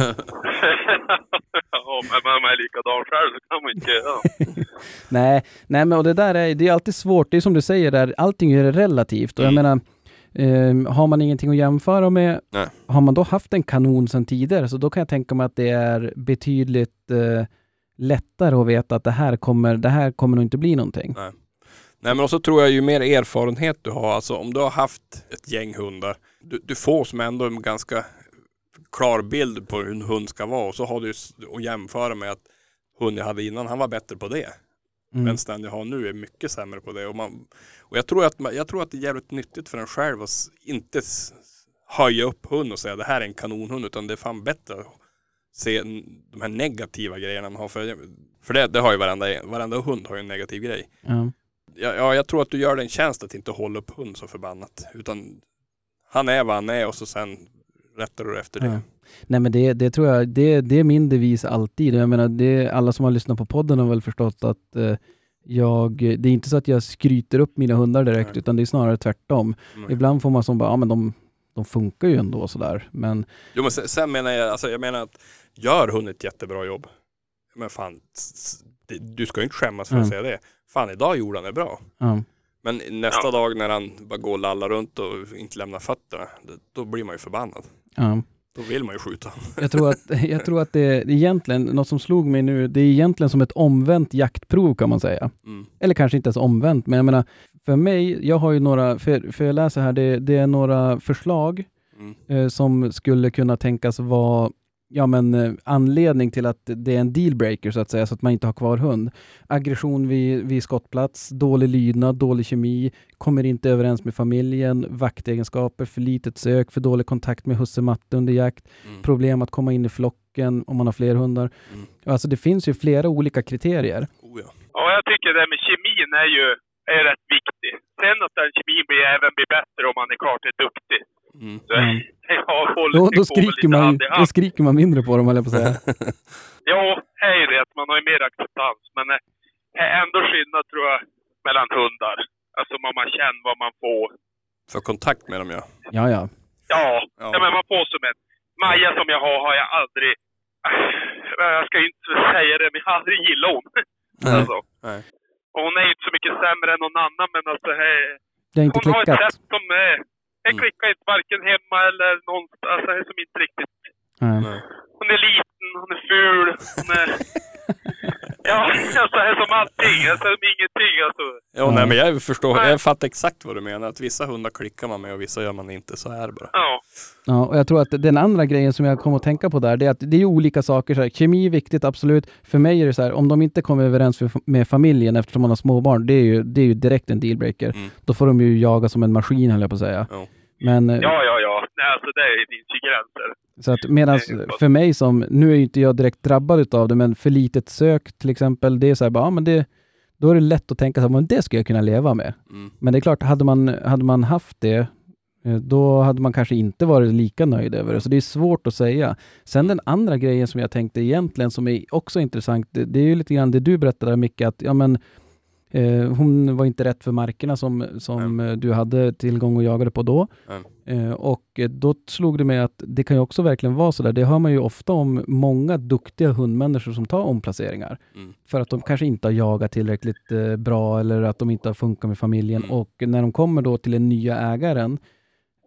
ja, men man är likadan själv så kan man inte göra. Nej, nej men och det där är, det är alltid svårt. Det är som du säger där, allting är relativt. Och jag Mm. menar, eh, har man ingenting att jämföra med, Nej. har man då haft en kanon sedan tidigare, så då kan jag tänka mig att det är betydligt eh, lättare att veta att det här kommer, det här kommer nog inte bli någonting. Nej men också tror jag ju mer erfarenhet du har, alltså om du har haft ett gäng hundar, du, du får som ändå en ganska klar bild på hur en hund ska vara och så har du att jämföra med att hund jag hade innan, han var bättre på det. Mm. Men den jag har nu är mycket sämre på det. Och, man, och jag, tror att jag tror att det är jävligt nyttigt för en själv att inte höja upp hund och säga det här är en kanonhund, utan det är fan bättre att se de här negativa grejerna man har. För, för det, det har ju varenda, varenda hund har ju en negativ grej. Ja. Ja, ja, jag tror att du gör den tjänst att inte hålla upp hund så förbannat. Utan han är vad han är och så sen rättar du efter det. Ja. Nej men det, det tror jag, det, det är min devis alltid. Jag menar, det, alla som har lyssnat på podden har väl förstått att eh, jag, det är inte så att jag skryter upp mina hundar direkt, Nej. utan det är snarare tvärtom. Mm. Ibland får man som bara, ja men de, de funkar ju ändå sådär. Men Jo men sen, sen menar jag, alltså jag menar att gör hund ett jättebra jobb. Men fan, du ska ju inte skämmas för att Mm. säga det. Fan idag gjorde han det bra. ja, Men nästa Ja. dag när han bara går och lallar runt och inte lämnar fötterna, då, blir man ju förbannad. ja. Då vill man ju skjuta. Jag tror att, jag tror att det är egentligen, något som slog mig nu, det är egentligen som ett omvänt jaktprov kan man säga. Mm. Eller kanske inte ens omvänt, men jag menar, för mig, jag har ju några, för, för jag läser här, det, det är några förslag Mm. eh, som skulle kunna tänkas vara ja, men, eh, anledning till att det är en dealbreaker så att säga, så att man inte har kvar hund. Aggression vid, vid skottplats, dålig lydnad, dålig kemi, kommer inte överens med familjen, vaktegenskaper, för litet sök, för dålig kontakt med husse matte under jakt, Mm. problem att komma in i flocken om man har fler hundar. Mm. Alltså det finns ju flera olika kriterier. Oh, ja. Ja, jag tycker det med kemin är ju är rätt viktig. Sen att den kemin blir, även blir bättre om man är klart är duktig. Mm. Så, Mm. ja, Då, då, skriker man, hand ju- då hand. skriker man mindre på dem, jag på säga. Ja, är ju det. att Man har ju mer acceptans. Men eh, är ändå skillnad tror jag mellan hundar. Alltså man, man känner vad man får. För kontakt med dem ja. Ja, ja. Ja, Ja. ja. men man får som en... Maja som jag har, har jag aldrig... Jag ska inte säga det, men jag har aldrig gillat hon. Nej. Alltså. Nej. Och hon är ju inte så mycket sämre än någon annan, men alltså... Hej, Det har inte hon har ett klickat. sätt som är... Jag Mm. klickar inte varken hemma eller någonstans. Alltså, det är som inte riktigt... Nej. Hon är liten, hon är ful, hon är... Ja, alltså det är som allting. Alltså som ingenting alltså. Ja, nej men jag förstår, Nej. jag fattar exakt vad du menar. Att vissa hundar klickar man med och vissa gör man inte. Så är det bara. Ja. Ja, och jag tror att den andra grejen som jag kom att tänka på där, det är att det är olika saker. Så här, kemi är viktigt, absolut. För mig är det så här, om de inte kommer överens med, med familjen eftersom man har småbarn, det är ju, det är ju direkt en dealbreaker. Mm. Då får de ju jaga som en maskin, höll jag på att säga. Ja. Men, eh, Ja, ja, ja. Nej, alltså det finns ju gränser. så att medan Nej, för mig som, nu är ju inte jag direkt drabbad utav det, men för litet sök till exempel, det är så här, bara, ja, men det, då är det lätt att tänka så här, men det ska jag kunna leva med. Mm. Men det är klart, hade man, hade man haft det, eh, då hade man kanske inte varit lika nöjd över det. Så det är svårt att säga. Sen den andra grejen som jag tänkte egentligen, som är också intressant, det, det är ju lite grann det du berättade Micke, att ja, men, eh, hon var inte rätt för markerna som, som eh, du hade tillgång och jagade på då. Nej. Eh, och eh, då slog det mig att det kan ju också verkligen vara så där. Det hör man ju ofta om många duktiga hundmänniskor som tar omplaceringar. Mm. För att de kanske inte har jagat tillräckligt eh, bra eller att de inte har funkat med familjen. Mm. Och när de kommer då till den nya ägaren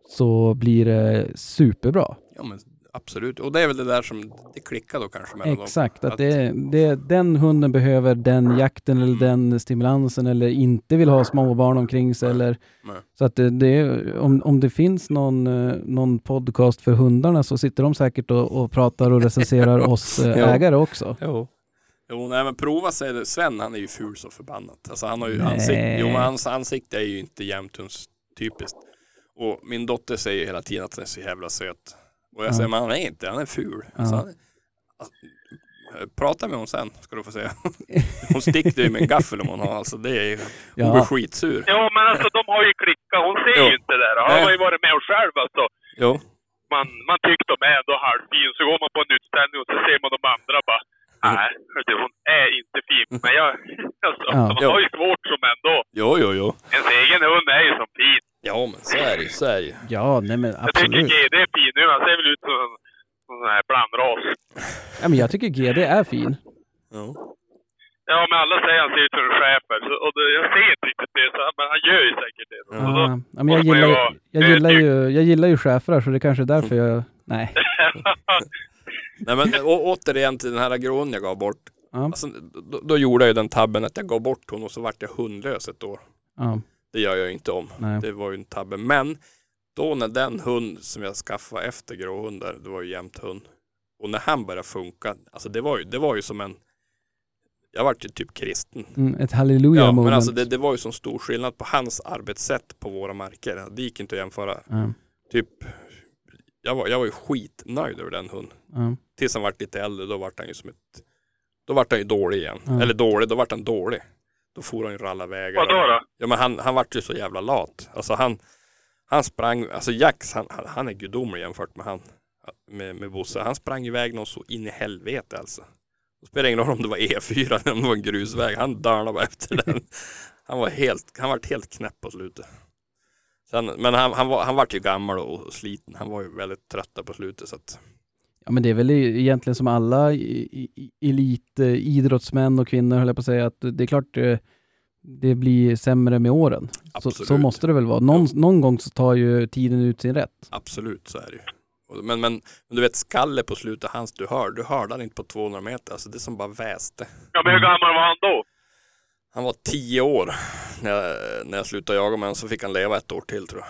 så blir det superbra. Ja men absolut. Och det är väl det där som, det klickar då kanske mellan Exakt, dem. att det, det, den hunden behöver den jakten eller den stimulansen eller inte vill ha småbarn omkring sig. Eller, Nej. så att det, det om, om det finns någon, eh, någon podcast för hundarna så sitter de säkert och, och pratar och recenserar oss eh, ägare också. Jo. Jo, nej men prova sig. Sven han är ju ful så förbannat. Alltså han har ju ansikte, jo men hans ansikte är ju inte jämthunds typiskt. Och min dotter säger ju hela tiden att han är så jävla söt. Och jag Ja. säger, men han är inte, han är ful. Alltså, han alltså, prata med hon sen, ska du få se. Hon sticker ju med en gaffel om hon har, alltså det är hon Ja. blir skitsur. Ja, men alltså de har ju klickat. Hon ser Jo. ju inte det där. Han har ju varit med och själv alltså. Jo, Man, man tycker de är ändå halvfin. Så går man på en utställning och så ser man de andra bara. Nej, hon är inte fin. Men jag... Alltså, Ja. man har ju svårt som ändå. jo, jo, jo. Ens egen hund är ju som fin. Ja men så är det ju, så är det. Ja, nej men Jag tycker absolut. GD är fin nu. Han ser väl ut som en sån här blandras. Ja, men jag tycker GD är fin. Ja. Ja, men alla säger att han ser ut som en schäfer. Och det, jag ser inte riktigt det, så, men han gör ju säkert det. Så då, Ja, ja, men jag, gillar, ju- jag, gillar ju, jag gillar ju schäfrar så det kanske är därför jag... Nej. Nej men å, återigen till den här grån jag gav bort. Ja, Alltså, då, då gjorde jag ju den tabben att jag gav bort hon och så vart jag hundlös ett år. ja, Det gör jag inte om. nej. Det var ju en tabbe. Men då när den hund som jag skaffade efter gråhundar, det var ju jämt hund. Och när han började funka, alltså det var ju, det var ju som en jag vart ju typ kristen. Mm, ett halleluja Ja, moment. men alltså det, det var ju så stor skillnad på hans arbetssätt på våra marker. Det gick inte att jämföra. ja, Typ, jag var, jag var ju skitnöjd över den hunden. ja, Tills han vart lite äldre, då vart han ju som ett... Då vart han ju dålig igen. Eller dålig, då vart han dålig. Då for han ju ralla vägar. Vadå då? Ja men han, han vart ju så jävla lat. Alltså han, han sprang, alltså Jax han, han, han är gudomlig jämfört med han. Med, med Bosse. Han sprang iväg någon så in i helvete alltså. Det spelar ingen roll om det var E4 eller om det var en grusväg. Han dörnade bara efter den. Han var helt, han vart helt knäpp på slutet. Sen, men han, han, var, han vart ju gammal och sliten. Han var ju väldigt trött på slutet så att. ja, men det är väl e- egentligen som alla i- i- elitidrottsmän och kvinnor, höll jag på att säga, att det är klart eh, det blir sämre med åren. Så, så måste det väl vara. Någon, någon gång så tar ju tiden ut sin rätt. Absolut så är det ju. Men, men, men du vet skalle på slutet, hans du hör, du hörde han inte på 200 meter. Alltså det som bara väste. Ja, men hur gammal var han då? Han var 10 år när jag, när jag slutade jaga med honom, så fick han leva ett år till tror jag.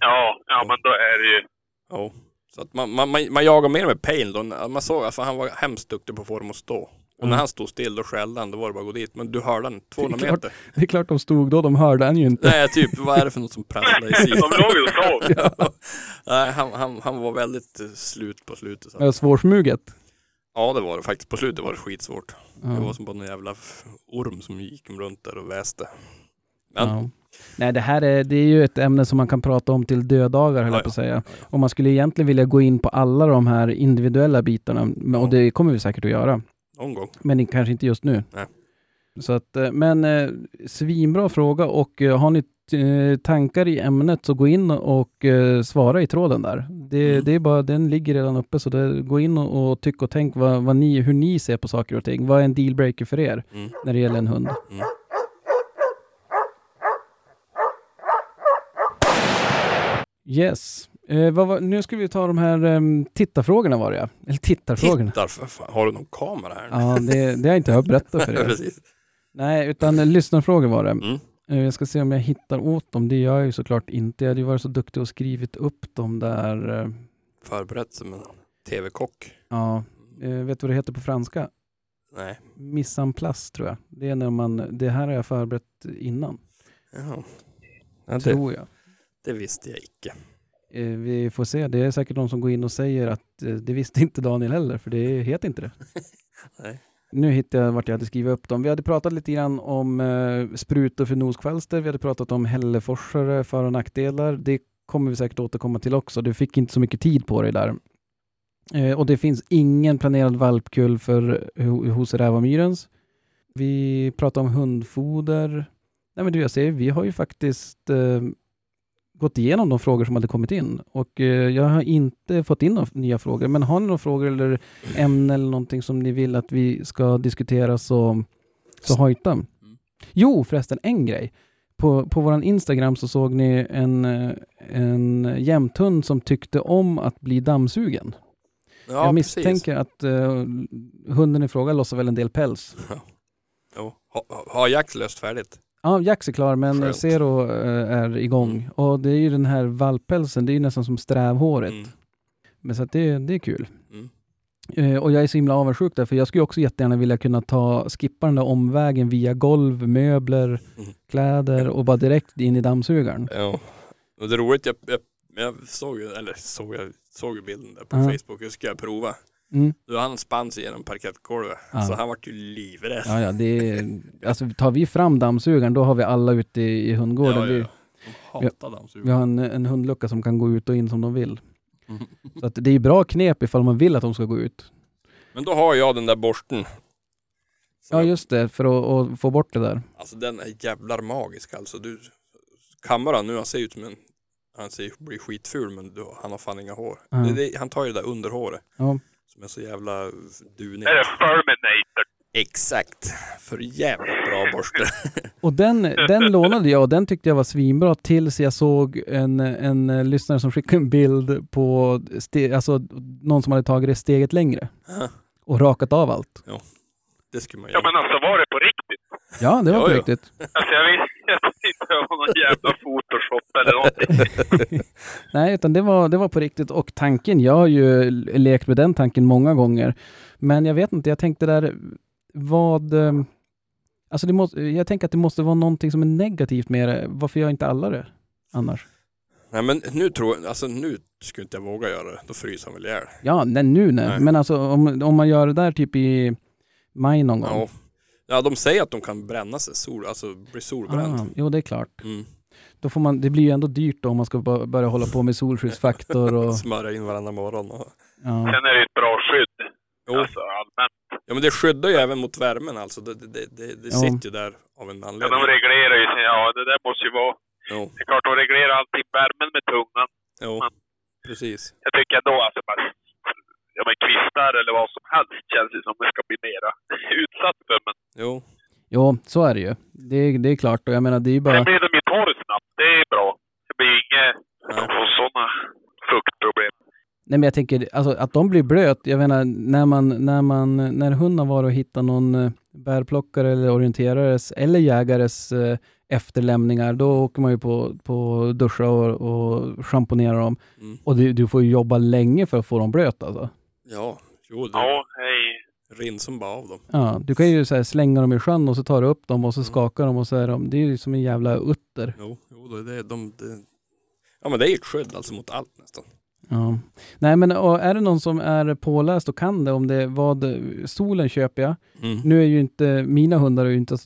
Ja, ja men då är det ju... Ja. Så att man, man, man, man jagar mer med Pale då. Man såg att han var hemskt duktig på att få dem att stå. Och när han stod still då skällde han, då var det bara att gå dit. Men du hörde han 200 Det är klart. meter. Det är klart de stod då, de hörde han ju inte. Nej, typ vad är det för något som prasslar i De sidan? låg ju och sov. ja. Nej, han, han, han var väldigt eh, slut på slutet. Så. Ja, Svårsmuget. Ja, det var det faktiskt. På slutet var det skitsvårt. Det var Ja. som bara en jävla orm som gick runt där och väste. Men, Ja. Nej, det här är, det är ju ett ämne som man kan prata om till dödagar, höll Ja, jag på att säga. ja, ja. Och man skulle egentligen vilja gå in på alla de här individuella bitarna, och Ja. det kommer vi säkert att göra. Någon gång. Men kanske inte just nu. Nej. Så att, eh, men eh, svinbra fråga och eh, har ni eh, tankar i ämnet så gå in och eh, svara i tråden där. Det, Mm. det är bara, den ligger redan uppe så det, gå in och, och tyck och tänk vad, vad ni, hur ni ser på saker och ting. Vad är en dealbreaker för er Mm. när det gäller en hund? Mm. Yes. Eh, var, nu ska vi ta de här um, tittarfrågorna var det ja. Eller tittarfrågorna. Tittar för fan. Har du någon kamera här? Ja, det, det har jag inte hört berätta för er. Nej, utan eh, lyssnarfrågor var det. Mm. Eh, Jag ska se om jag hittar åt dem. Det gör jag ju såklart inte. Jag hade ju varit så duktig och skrivit upp dem där. eh, Förberett som en tv-kock. Ja, eh, vet du vad det heter på franska? Nej. Place tror jag. Det är när man, det här har jag förberett innan, Jaha. Ja, det, tror jag. det visste jag icke. Eh, Vi får se. Det är säkert de som går in och säger att eh, det visste inte Daniel heller, för det heter inte det. Nej. Nu hittade jag vart jag hade skrivit upp dem. Vi hade pratat lite grann om eh, sprutor för noskvalster. Vi hade pratat om hälleforsare, för och nackdelar. Det kommer vi säkert återkomma till också. Du fick inte så mycket tid på dig där. Eh, och det finns ingen planerad valpkull för ho- hos rävamyrens. Vi pratar om hundfoder. Nej men du, jag ser, vi har ju faktiskt eh, gått igenom de frågor som hade kommit in och eh, jag har inte fått in några nya frågor. Men har ni några frågor eller ämne eller någonting som ni vill att vi ska diskutera så, så hojta. Jo, förresten en grej. På, på vår Instagram så såg ni en, eh, en jämthund som tyckte om att bli dammsugen. Ja, jag precis. misstänker att eh, hunden i fråga lossar väl en del päls. Jo. Ha, ha, har Jax löst färdigt? Ja, Jax är klar men Skönt. Zero eh, är igång. Mm. Och det är ju den här valppälsen, det är ju nästan som strävhåret. Mm. Men så att det, det är kul. Mm. Eh, och jag är så himla avundsjuk där, för jag skulle också jättegärna vilja kunna ta, skippa den där omvägen via golv, möbler, Mm. kläder och bara direkt in i dammsugaren. Ja. Och det är roligt, jag, jag, jag såg eller såg jag, såg bilden där på Ja. Facebook, hur ska jag prova? Mm. Då han spann sig genom parkettgolvet. Ja. Så han vart ju livrädd. Ja, ja, det är, alltså tar vi fram dammsugaren, då har vi alla ute i, i hundgården. ja, ja, ja. De hatar dammsugare. vi har en, en hundlucka som kan gå ut och in som de vill. Mm. Så att det är ju bra knep ifall man vill att de ska gå ut. Men då har jag den där borsten. Ja, just det, för att, att få bort det där. Alltså den är jävlar magisk alltså. Du kammar han nu, han ser ut som en han ser blir skitful men du, han har fan inga hår. Ja. Det, det, han tar ju det där underhåret Ja. Som är så jävla dunigt. Det är Ferminator. Exakt. För jävligt bra borste. Och den, den lånade jag och den tyckte jag var svinbra tills jag såg en, en lyssnare som skickade en bild på ste, alltså, någon som hade tagit det steget längre Ja. och rakat av allt. Det skulle man Ja göra. men alltså var det på riktigt? Ja, det var Ja, på ja. riktigt. Alltså jag vet jag om det var någon jävla photoshop eller någonting. Nej, utan det var, det var på riktigt och tanken, jag har ju lekt med den tanken många gånger. Men jag vet inte, jag tänkte där vad... eh, Alltså det måste, jag tänker att det måste vara någonting som är negativt med det. Varför gör inte alla det annars? Nej men nu tror jag, alltså nu skulle inte jag våga göra det. Då fryser han väl ihjäl. Ja, nej, nu nej. Nej. Men alltså om, om man gör det där typ i maj någon gång. Ja. Ja, de säger att de kan bränna sig, sol, alltså bli solbränd. Ah, jo, det är klart. Mm. Då får man, det blir ju ändå dyrt då om man ska bör- börja hålla på med solskyddsfaktor och... Smörja in varenda morgon. Och... Ja. Sen är det ett bra skydd. Jo. Alltså allmänt. Ja men det skyddar ju även mot värmen alltså. Det, det, det, det, Ja. sitter ju där av en Ja, anledning. de reglerar ju sig. Ja, det där måste ju vara... Jo, Det är klart, de reglerar alltid värmen med tungan. jo. precis. Jag tycker ändå alltså bara... Ja men kvistar eller vad som helst känns det som det ska bli mera utsatt för. Men Jo. Jo, så är det ju. Det, är- det är klart och jag menar det är ju bara... sen blir de ju torr snabbt. Det är bra. Det blir inget... Får sådana fuktproblem. Nej men jag tänker, alltså att de blir blöt, jag menar när man, när man, när hunden varit och hittat någon eh, bärplockare eller orienterares eller jägares eh, efterlämningar, då åker man ju på, på duscha och, och schamponera dem. Mm. Och du, du får ju jobba länge för att få dem blöt alltså. Ja, jo det Ja, hej. rinner som bara av dem. Ja, du kan ju så här slänga dem i sjön och så tar du upp dem och så Mm. skakar de och så är de, det är ju som en jävla utter. Jo, jo det, det, de, det, Ja men det är ju ett skydd alltså mot allt nästan. Ja. Nej men är det någon som är påläst och kan det om det, vad, solen köper jag. Mm. Nu är ju inte, mina hundar är ju inte,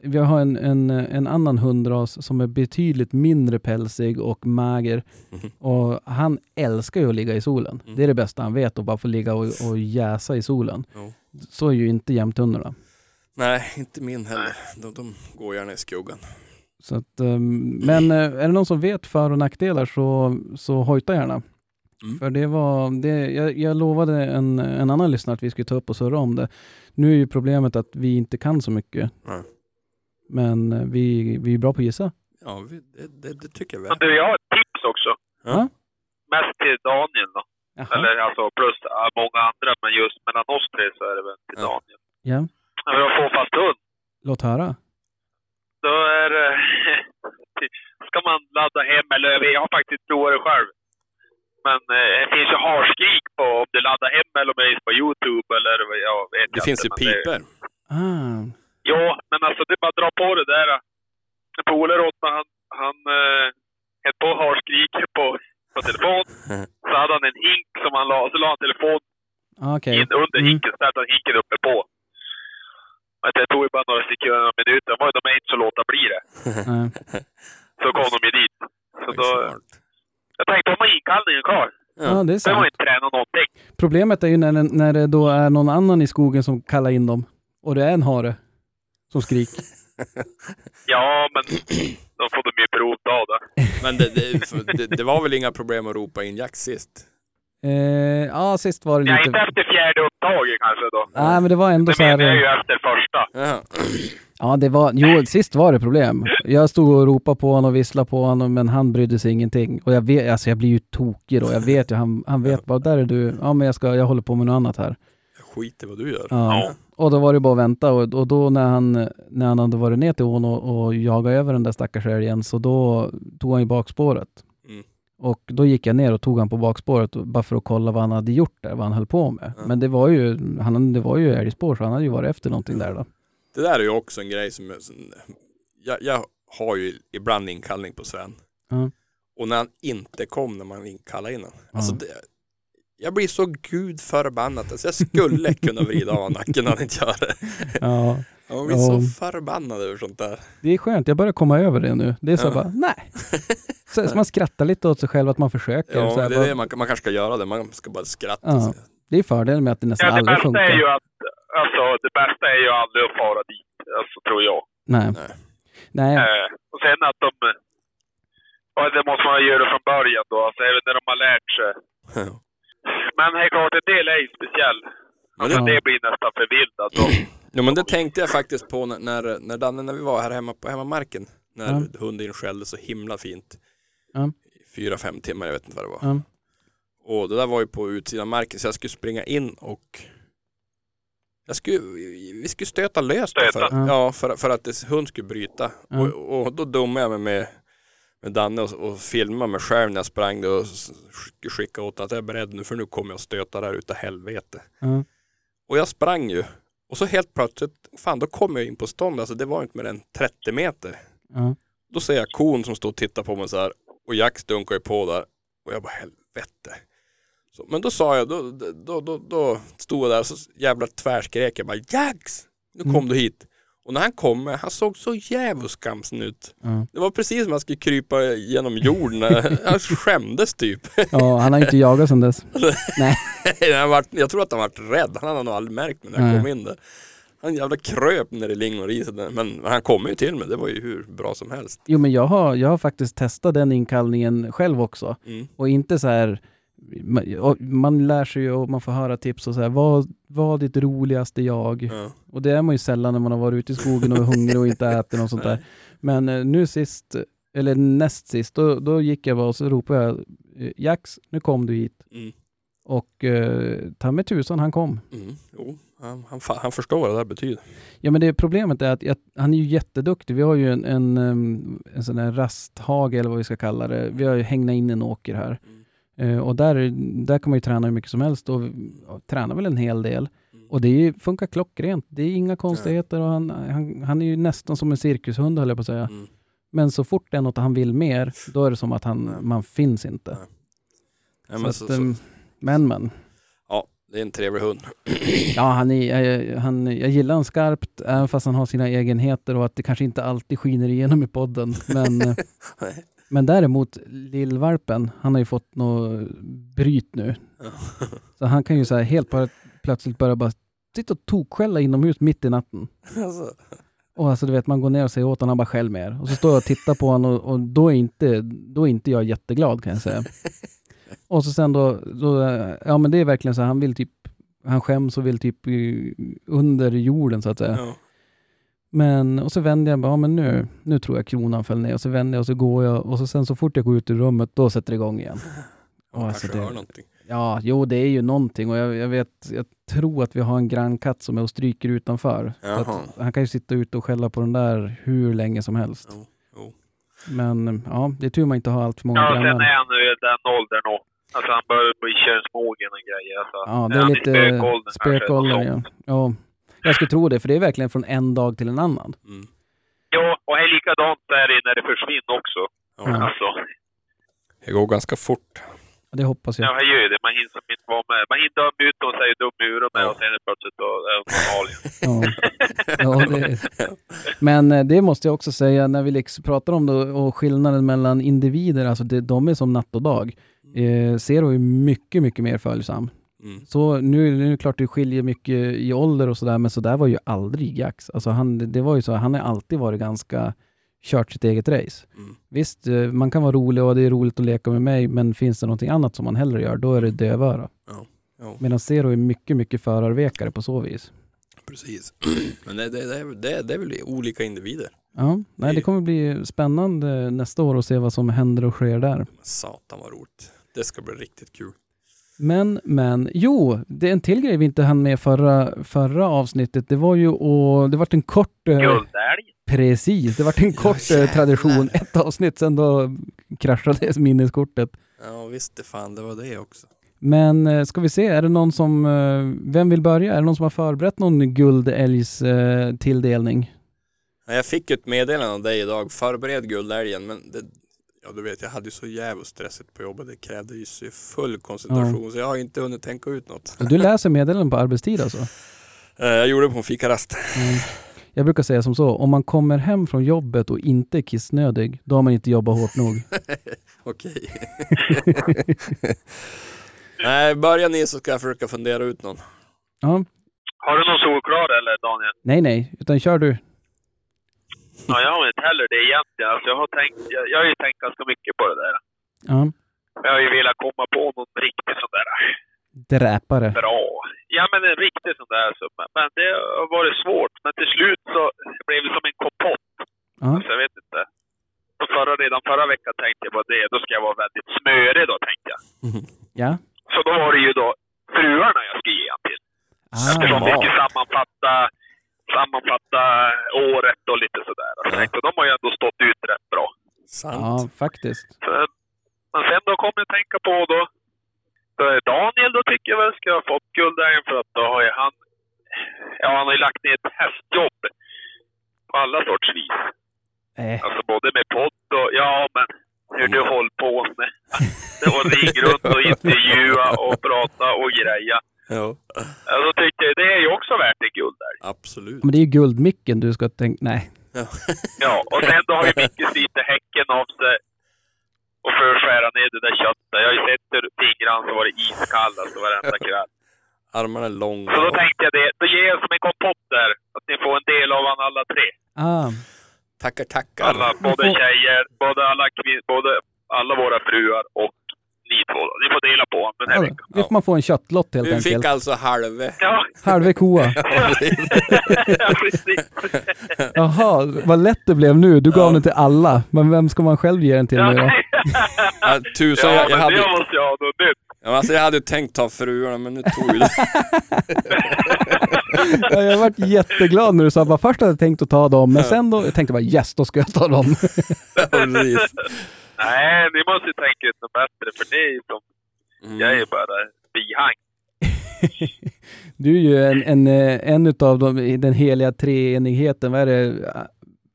vi har en, en, en annan hundras som är betydligt mindre pälsig och mager. Mhm. Och han älskar ju att ligga i solen. Mm. Det är det bästa han vet, att bara få ligga och, och jäsa i solen. Jo. Så är ju inte jämthundarna. Nej, inte min heller. De, de går gärna i skuggan. Så att, ehm, men eh, är det någon som vet för och nackdelar så, så hojta gärna. Mm. För det var, det, jag, jag lovade en, en annan lyssnare att vi skulle ta upp och surra om det. Nu är ju problemet att vi inte kan så mycket. Nej. Men eh, vi, vi är bra på att gissa. Ja, vi, det, det, det tycker jag Men väl. du, jag har ett tips också. Ja. Mest till Daniel då. Eller alltså plus äh, många andra, men just mellan oss tre så är det väl till Ja. Daniel. Ja, För att få fast hund, låt höra. då är det... ska man ladda hem, eller jag har faktiskt provat det själv. Men eh, det finns ju harskrik på om du laddar hem är på Youtube eller vad jag vet Det finns ju men piper. Ah, Ja, men alltså det är bara att dra på det där. En polare åt mig, han, han eh, höll på harskrik på, på telefon. Så hade han en hink som han la, så la han telefon ah, okej. in under Mm. hinken, ställde han hinken uppe på. Men Det tog ju bara några sekunder, några minuter. Det var ju de inte så låta bli det. Så kom de ju dit. Så då, Smart. Jag tänkte, de har inkallningen klar. Ja, det är Så var sant. inte träna någonting. Problemet är ju när, det- när det då är någon annan i skogen som kallar in dem. Och det är en hare som skriker. Ja, men då får de ju provta av det. Men det, det, det, det var väl inga problem att ropa in Jack sist? Eh, ja, sist var det Ja, lite... inte efter fjärde upptaget kanske då. Nej, men det var ändå Det så här... menar jag eh, ju efter första. Ja. Ja, det var, jo, sist var det problem. Jag stod och ropade på honom och visslade på honom, men han brydde sig ingenting. Och jag vet, alltså jag blir ju tokig då. Jag vet ju, han, han vet bara, där är du. Ja, men jag ska, jag håller på med något annat här. Skit i vad du gör. Ja. Och då var det bara att vänta och, och då när han, när han hade varit ner till ån och, och jagat över den där stackars älgen, så då tog han ju bakspåret. Mm. Och då gick jag ner och tog han på bakspåret bara för att kolla vad han hade gjort där, vad han höll på med. Ja. Men det var ju, han, det var ju älgspår, så han hade ju varit efter någonting där då. Det där är ju också en grej som, jag- jag, jag har ju ibland inkallning på Sven. Ja. Och när han inte kom när man inkallade in honom. Alltså det, jag blir så gud förbannad. Alltså jag skulle kunna vrida av nacken när han inte gör det. Ja. Jag blir Ja. så förbannad över sånt där. Det är skönt, jag börjar komma över det nu. Det är så Ja. bara, nej. Så, så man skrattar lite åt sig själv att man försöker. Ja, så här, det är bara, det man, man kanske ska göra det. Man ska bara skratta. Ja. det är fördelen med att det nästan Ja, det aldrig bästa funkar. är ju att, alltså det bästa är ju aldrig att fara dit, alltså tror jag. Nej. Nej. Eh, och sen att de, ja, det måste man göra från början då, alltså även när de har lärt sig. Men det är klart, en del är ju speciell. Men Alltså det- det blir nästan förvildat då. Ja men det tänkte jag faktiskt på när, när, när Danne, när vi var här hemma på hemmamarken. När Ja. hunden skällde så himla fint. Ja. I Fyra, fem timmar, jag vet inte vad det var. Ja. Och det där var ju på utsidan av marken så jag skulle springa in och jag skulle, vi skulle stöta lös då Stöta? för, Ja. ja, för, för att det, hund skulle bryta. Ja. Och, och då dummade jag mig med, med Danne och, och filmade mig själv när jag sprang och skickade åt att jag är beredd nu för nu kommer jag stöta där utav helvete. Ja. Och jag sprang ju. Och så helt plötsligt, fan då kom jag in på stånd, alltså det var inte mer än 30 meter. Ja. Då ser jag kon som står och tittar på mig så här och Jack dunkar ju på där och jag bara helvete. Så, men då sa jag, då, då, då, då stod jag där och så jävla tvärskrek jag bara Jax! Nu kom Mm. du hit. Och när han kom, han såg så jävligt skamsen ut. Ja. Det var precis som han skulle krypa genom jorden. Han skämdes typ. ja, han har inte jagat sedan dess. Han vart, jag tror att han vart rädd. Han hade nog aldrig märkt mig när jag Nej. kom in där. Han jävla kröp ner i lingoriset. Men han kom ju till mig. Det var ju hur bra som helst. Jo, men jag har, jag har faktiskt testat den inkallningen själv också. Mm. Och inte så här, man, lär sig ju och man får höra tips och så här, vad, vad ditt roligaste jag? Ja. Och det är man ju sällan när man har varit ute i skogen och är hungrig och inte äter och sånt där. Men eh, nu sist, eller näst sist, då, då gick jag bara och så ropade jag eh, Jax, nu kom du hit. Mm. Och eh, ta med tusan, han kom. Mm. Jo, han, han, han förstår vad det där betyder. Ja men det problemet är att jag, han är ju jätteduktig. Vi har ju en, en, em, en sån här rasthage eller vad vi ska kalla det. Vi har ju hängt in en åker här. Eh, och där, där kan man ju träna hur mycket som helst och ja, träna väl en hel del. Mm. Och det är, funkar klockrent. Det är inga konstigheter och han, han, han är ju nästan som en cirkushund höll jag på att säga. Mm. Men så fort det är något han vill mer, då är det som att han, Ja. man finns inte. Ja. Ja, så men, att, så, så, em, men men. ja, det är en trevlig hund. Ja, han är, han, jag gillar honom skarpt, även fast han har sina egenheter och att det kanske inte alltid skiner igenom i podden. Men, eh, men däremot, lillvalpen, han har ju fått något bryt nu. Så han kan ju så här helt plötsligt börja bara sitta och tokskälla inomhus mitt i natten. alltså, Och alltså du vet, man går ner och säger åt honom, han bara skäll mer. Och så står jag och tittar på honom och, och då, är inte, då är inte jag jätteglad kan jag säga. och så sen då, då, ja men det är verkligen så, han vill typ, han skäms och vill typ under jorden så att säga. Ja. Men, och så vänder jag bara, ja men nu, nu tror jag kronan föll ner. Och så vänder jag och så går jag och så sen så fort jag går ut ur rummet, då sätter det igång igen. Han Ja, alltså det- hör någonting. Ja, jo det är ju någonting och jag, jag vet, jag tror att vi har en grannkatt som är och stryker utanför. Han kan ju sitta ute och skälla på den där hur länge som helst. Jo, jo. Men ja, det är tur man inte har allt för många Ja, sen grannar. är han nu i den åldern och Alltså han börjar bli könsmogen och grejer. Alltså, Ja, det är i lite spökåldern spökåldern och ja. ja. Jag skulle tro det, för det är verkligen från en dag till en annan. Mm. Ja, och är likadant är det när det försvinner också. Ja. Alltså, Det går ganska fort. Ja, Det hoppas jag. ja, jag gör ju det. Man hinner inte vara med. Man hinner döma ut och säger dum i huvudet med och sen är det plötsligt är de normaliga. Ja. Ja, det, men eh, det måste jag också säga, när vi liksom pratar om det och skillnaden mellan individer, alltså det, de är som natt och dag. Eh, Zero är mycket, mycket mer följsam. Mm. Så nu, nu är det klart det skiljer mycket i ålder och sådär, men så där var ju aldrig Jax. Alltså han, det var ju så, han har alltid varit ganska kört sitt eget race. Mm. Visst, eh, man kan vara rolig och det är roligt att leka med mig, men finns det någonting annat som man hellre gör, då är det dövöra. Ja. Ja, Medan Zero är mycket, mycket förarvekare på så vis. precis. Men det, det, det, det, det är väl olika individer. Ja, nej, det kommer bli spännande nästa år att se vad som händer och sker där. Satan vad roligt. Det ska bli riktigt kul. Men, men, jo, det är en till grej vi inte hann med förra, förra avsnittet. Det var ju och det vart en kort... Eh, Guldälg. precis, det vart en kort eh, jävlar. tradition. Ett avsnitt, sen då kraschade minneskortet. Ja visst, det fan det var det också. Men eh, ska vi se, är det någon som... Eh, vem vill börja? Är det någon som har förberett någon guldälgs eh, tilldelning? Ja, Jag fick ett meddelande av dig idag, förbered guldälgen, men det, ja du vet jag hade ju så jävligt stressigt på jobbet, det krävde ju så full koncentration så jag har inte hunnit tänka ut något. Du läser meddelanden på arbetstid alltså? Eh, Jag gjorde det på en fikarast. Mm. Jag brukar säga som så, om man kommer hem från jobbet och inte är kissnödig, då har man inte jobbat hårt nog. Okej. Nej, börja ni så ska jag försöka fundera ut någon. Ja, Har du någon solklar eller Daniel? nej nej, utan kör du. Ja, jag har inte heller det egentligen. Alltså, jag, har tänkt, jag, jag har ju tänkt ganska mycket på det där. Ja. Jag har ju velat komma på någon riktig sån där Dräpare. bra. Ja, men en riktig sån där. Så, men- det har varit svårt. Men till slut så blev det som en kompott. Ja. Alltså, jag vet inte. Förra, redan förra veckan tänkte jag på det. Då ska jag vara väldigt smörig då, tänkte jag. Ja. Så då var det ju då fruarna jag skulle ge han till. Eftersom vi Ah. skulle sammanfatta, sammanfatta året och lite sådär. Så de har ju ändå stått ut rätt bra. Sant. Ja, faktiskt. Så, men sen då kom jag tänka på då, då är Daniel då tycker jag väl ska ha fått guldägaren för att då har ju han, ja han har ju lagt ner ett hästjobb på alla sorts vis. Eh, Alltså både med podd och, ja men hur du håller på med. Det var ring runt och intervjua och prata och greja. Ja, tyckte jag det är ju också värt en guldägg. absolut. men det är ju guldmicken du ska tänka... Nej. Ja. Ja, och sen då har ju Micke slitit häcken av sig och för att skära ner det där köttet. Jag har ju sett hur fingrarna så var det iskalla så varenda kväll. Armarna är långa. Så då tänkte jag det, då ger jag som en kompott där. Att ni får en del av han alla tre. Ah, Tackar, tackar. Alla, både får- tjejer, både alla kvin- både alla våra fruar och ni två. Ni får dela på den här ja, veckan. nu får man få en köttlott helt Vi enkelt. fick alltså halve. Ja, Halve koa. ja precis. Jaha, vad lätt det blev nu. Du gav Ja. den till alla. Men vem ska man själv ge den till Ja, nu då? Ja, tusan, ja jag, jag, hade, jag måste ju ha något nytt. ja, alltså, jag hade tänkt ta fruarna men nu tog du det. Ja, jag varit jätteglad när du sa bara först hade jag tänkt att ta dem, men sen då, jag tänkte bara yes, då ska jag ta dem. Ja. Nej, ni måste ju tänka ut något bättre för det är ju som, Mm. jag är ju bara bihang. Du är ju en, en, eh, en utav dem i den heliga treenigheten. Vad är det?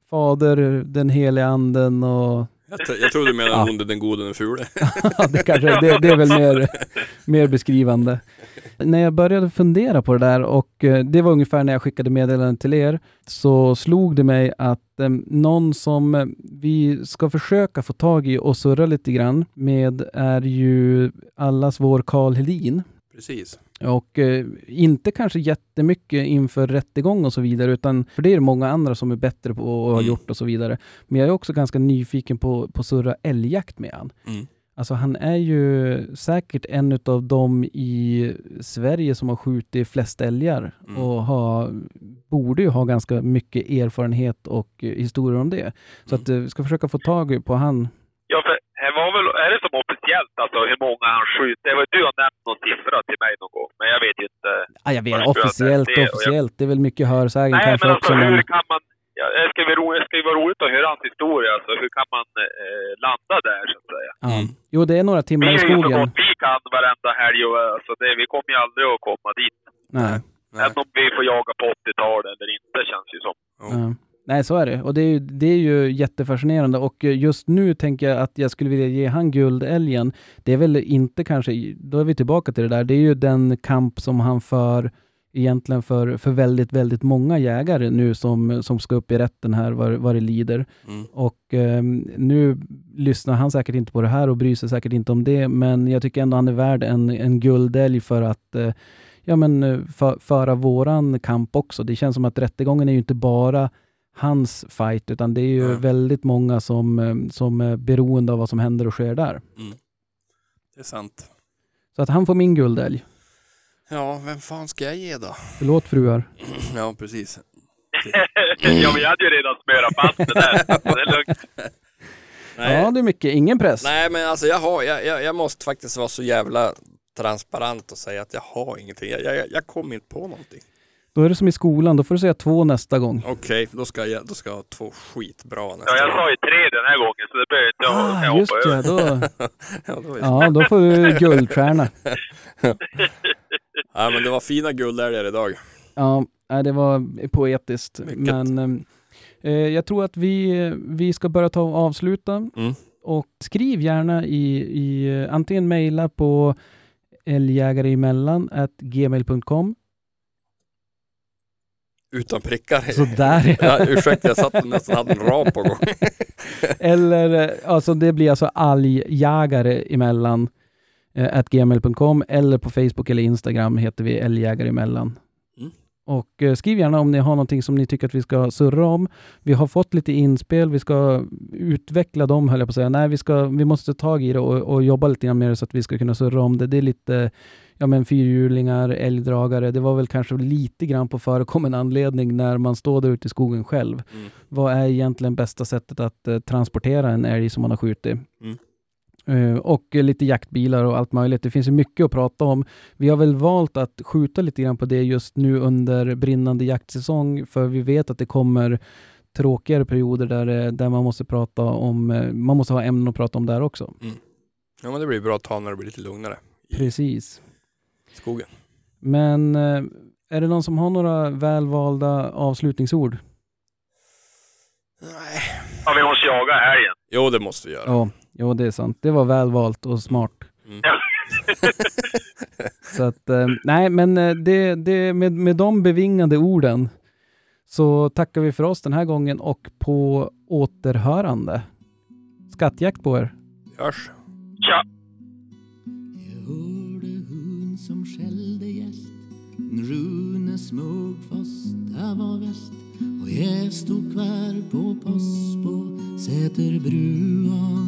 Fader, den heliga anden och... Jag, jag trodde du menade Ja. onde, den gode, den fule. Det, kanske, det, det är väl mer, mer beskrivande. När jag började fundera på det där och eh, det var ungefär när jag skickade meddelandet till er, så slog det mig att eh, någon som eh, vi ska försöka få tag i och surra lite grann med är ju allas vår Karl Helin. Precis. Och eh, inte kanske jättemycket inför rättegång och så vidare, utan för det är det många andra som är bättre på och har Mm. gjort och så vidare. Men jag är också ganska nyfiken på, på surra älgjakt med han. Mm. Alltså han är ju säkert en av dem i Sverige som har skjutit flest älgar Mm. och har, borde ju ha ganska mycket erfarenhet och historier om det. Så Mm. att eh, vi ska försöka få tag på han. Ja, för här var väl, är det som officiellt alltså hur många han skjuter? Det var Du har nämnt någon siffra till mig någon gång, men jag vet ju inte. Ah, jag vet, officiellt, Det- jag- officiellt. Det är väl mycket hörsägen kanske men alltså också. Men, hur kan man... Ja, det, ska bli ro, det ska ju vara roligt att höra hans historia. Alltså, hur kan man eh, landa där, så att säga? Mm. Jo, det är några Vi timmar i gör ju så skogen. gott vi kan varenda helg och alltså, det, vi kommer ju aldrig att komma dit. Nej. Nej. Även om vi får jaga på 80-talet eller inte, känns ju som. Ja. Nej, så är det. Och det är, ju, det är ju jättefascinerande. Och eh, just nu tänker jag att jag skulle vilja ge han guldälgen. Det är väl inte kanske, då är vi tillbaka till det där, det är ju den kamp som han för egentligen för, för väldigt, väldigt många jägare nu som, som ska upp i rätten här vad, vad det lider. Mm. Och eh, nu lyssnar han säkert inte på det här och bryr sig säkert inte om det, men jag tycker ändå han är värd en, en guldälg för att eh, ja, men, eh, för, föra våran kamp också. Det känns som att rättegången är ju inte bara hans fight, utan det är ju Nej. väldigt många som, eh, som är beroende av vad som händer och sker där. Det är sant. Så att han får min guldälg. Ja, vem fan ska jag ge då? Förlåt fruar. Ja, precis. ja, vi hade ju redan smörat fast det där. Så det är lugnt. Nej, Ja, det är mycket. Ingen press. Nej men alltså jag har, jag, jag, jag måste faktiskt vara så jävla transparent och säga att jag har ingenting. Jag, jag, jag kommer inte på någonting. Då är det som i skolan, då får du säga två nästa gång. Okej, då, ska jag, då ska jag ha två skitbra nästa Ja, jag gång. sa ju tre den här gången, så det behöver inte jag, kan Ah, jag just hoppa över. ja, då, ja, då är ja, då får du guldstjärna. ja, men det var fina guldälgar idag. Ja, det var poetiskt. Mycket. Men eh, jag tror att vi, vi ska börja ta och avsluta. Mm. Och skriv gärna i, i eh, antingen mejla på älgjägareemellan gmail.com. Utan prickar. Så där ja. Ja, ursäkta, jag satt nästan hade en rap på gång. Eller eh, alltså det blir alltså algjägare emellan eh, at gmail.com eller på Facebook eller Instagram heter vi älgjägare emellan. Mm. Och eh, skriv gärna om ni har någonting som ni tycker att vi ska surra om. Vi har fått lite inspel, vi ska utveckla dem höll jag på att säga. Nej, vi, ska, vi måste ta tag i det och, och jobba lite grann med det så att vi ska kunna surra om det. Det är lite ja, men fyrhjulingar, älgdragare. Det var väl kanske lite grann på förekommande anledning när man står där ute i skogen själv. Mm. Vad är egentligen bästa sättet att eh, transportera en älg som man har skjutit? Mm. Eh, och lite jaktbilar och allt möjligt. Det finns ju mycket att prata om. Vi har väl valt att skjuta lite grann på det just nu under brinnande jaktsäsong, för vi vet att det kommer tråkigare perioder där, eh, där man måste prata om, eh, man måste ha ämnen att prata om där också. Ja, men det blir bra att ta när det blir lite lugnare Precis. skogen. Men är det någon som har några välvalda avslutningsord? Nej. Ja, vi måste jaga helgen. Jo, det måste vi göra. Ja, jo, det är sant. Det var välvalt och smart. Mm. Så att, eh, nej, men eh, det, det, med, med de bevingade orden så tackar vi för oss den här gången och på återhörande. Skattjakt på er. Görs. Tja! Jag hörde hund som skällde gäst En Rune Smugfoss, där var väst Och jag stod kvar på post på Säterbrua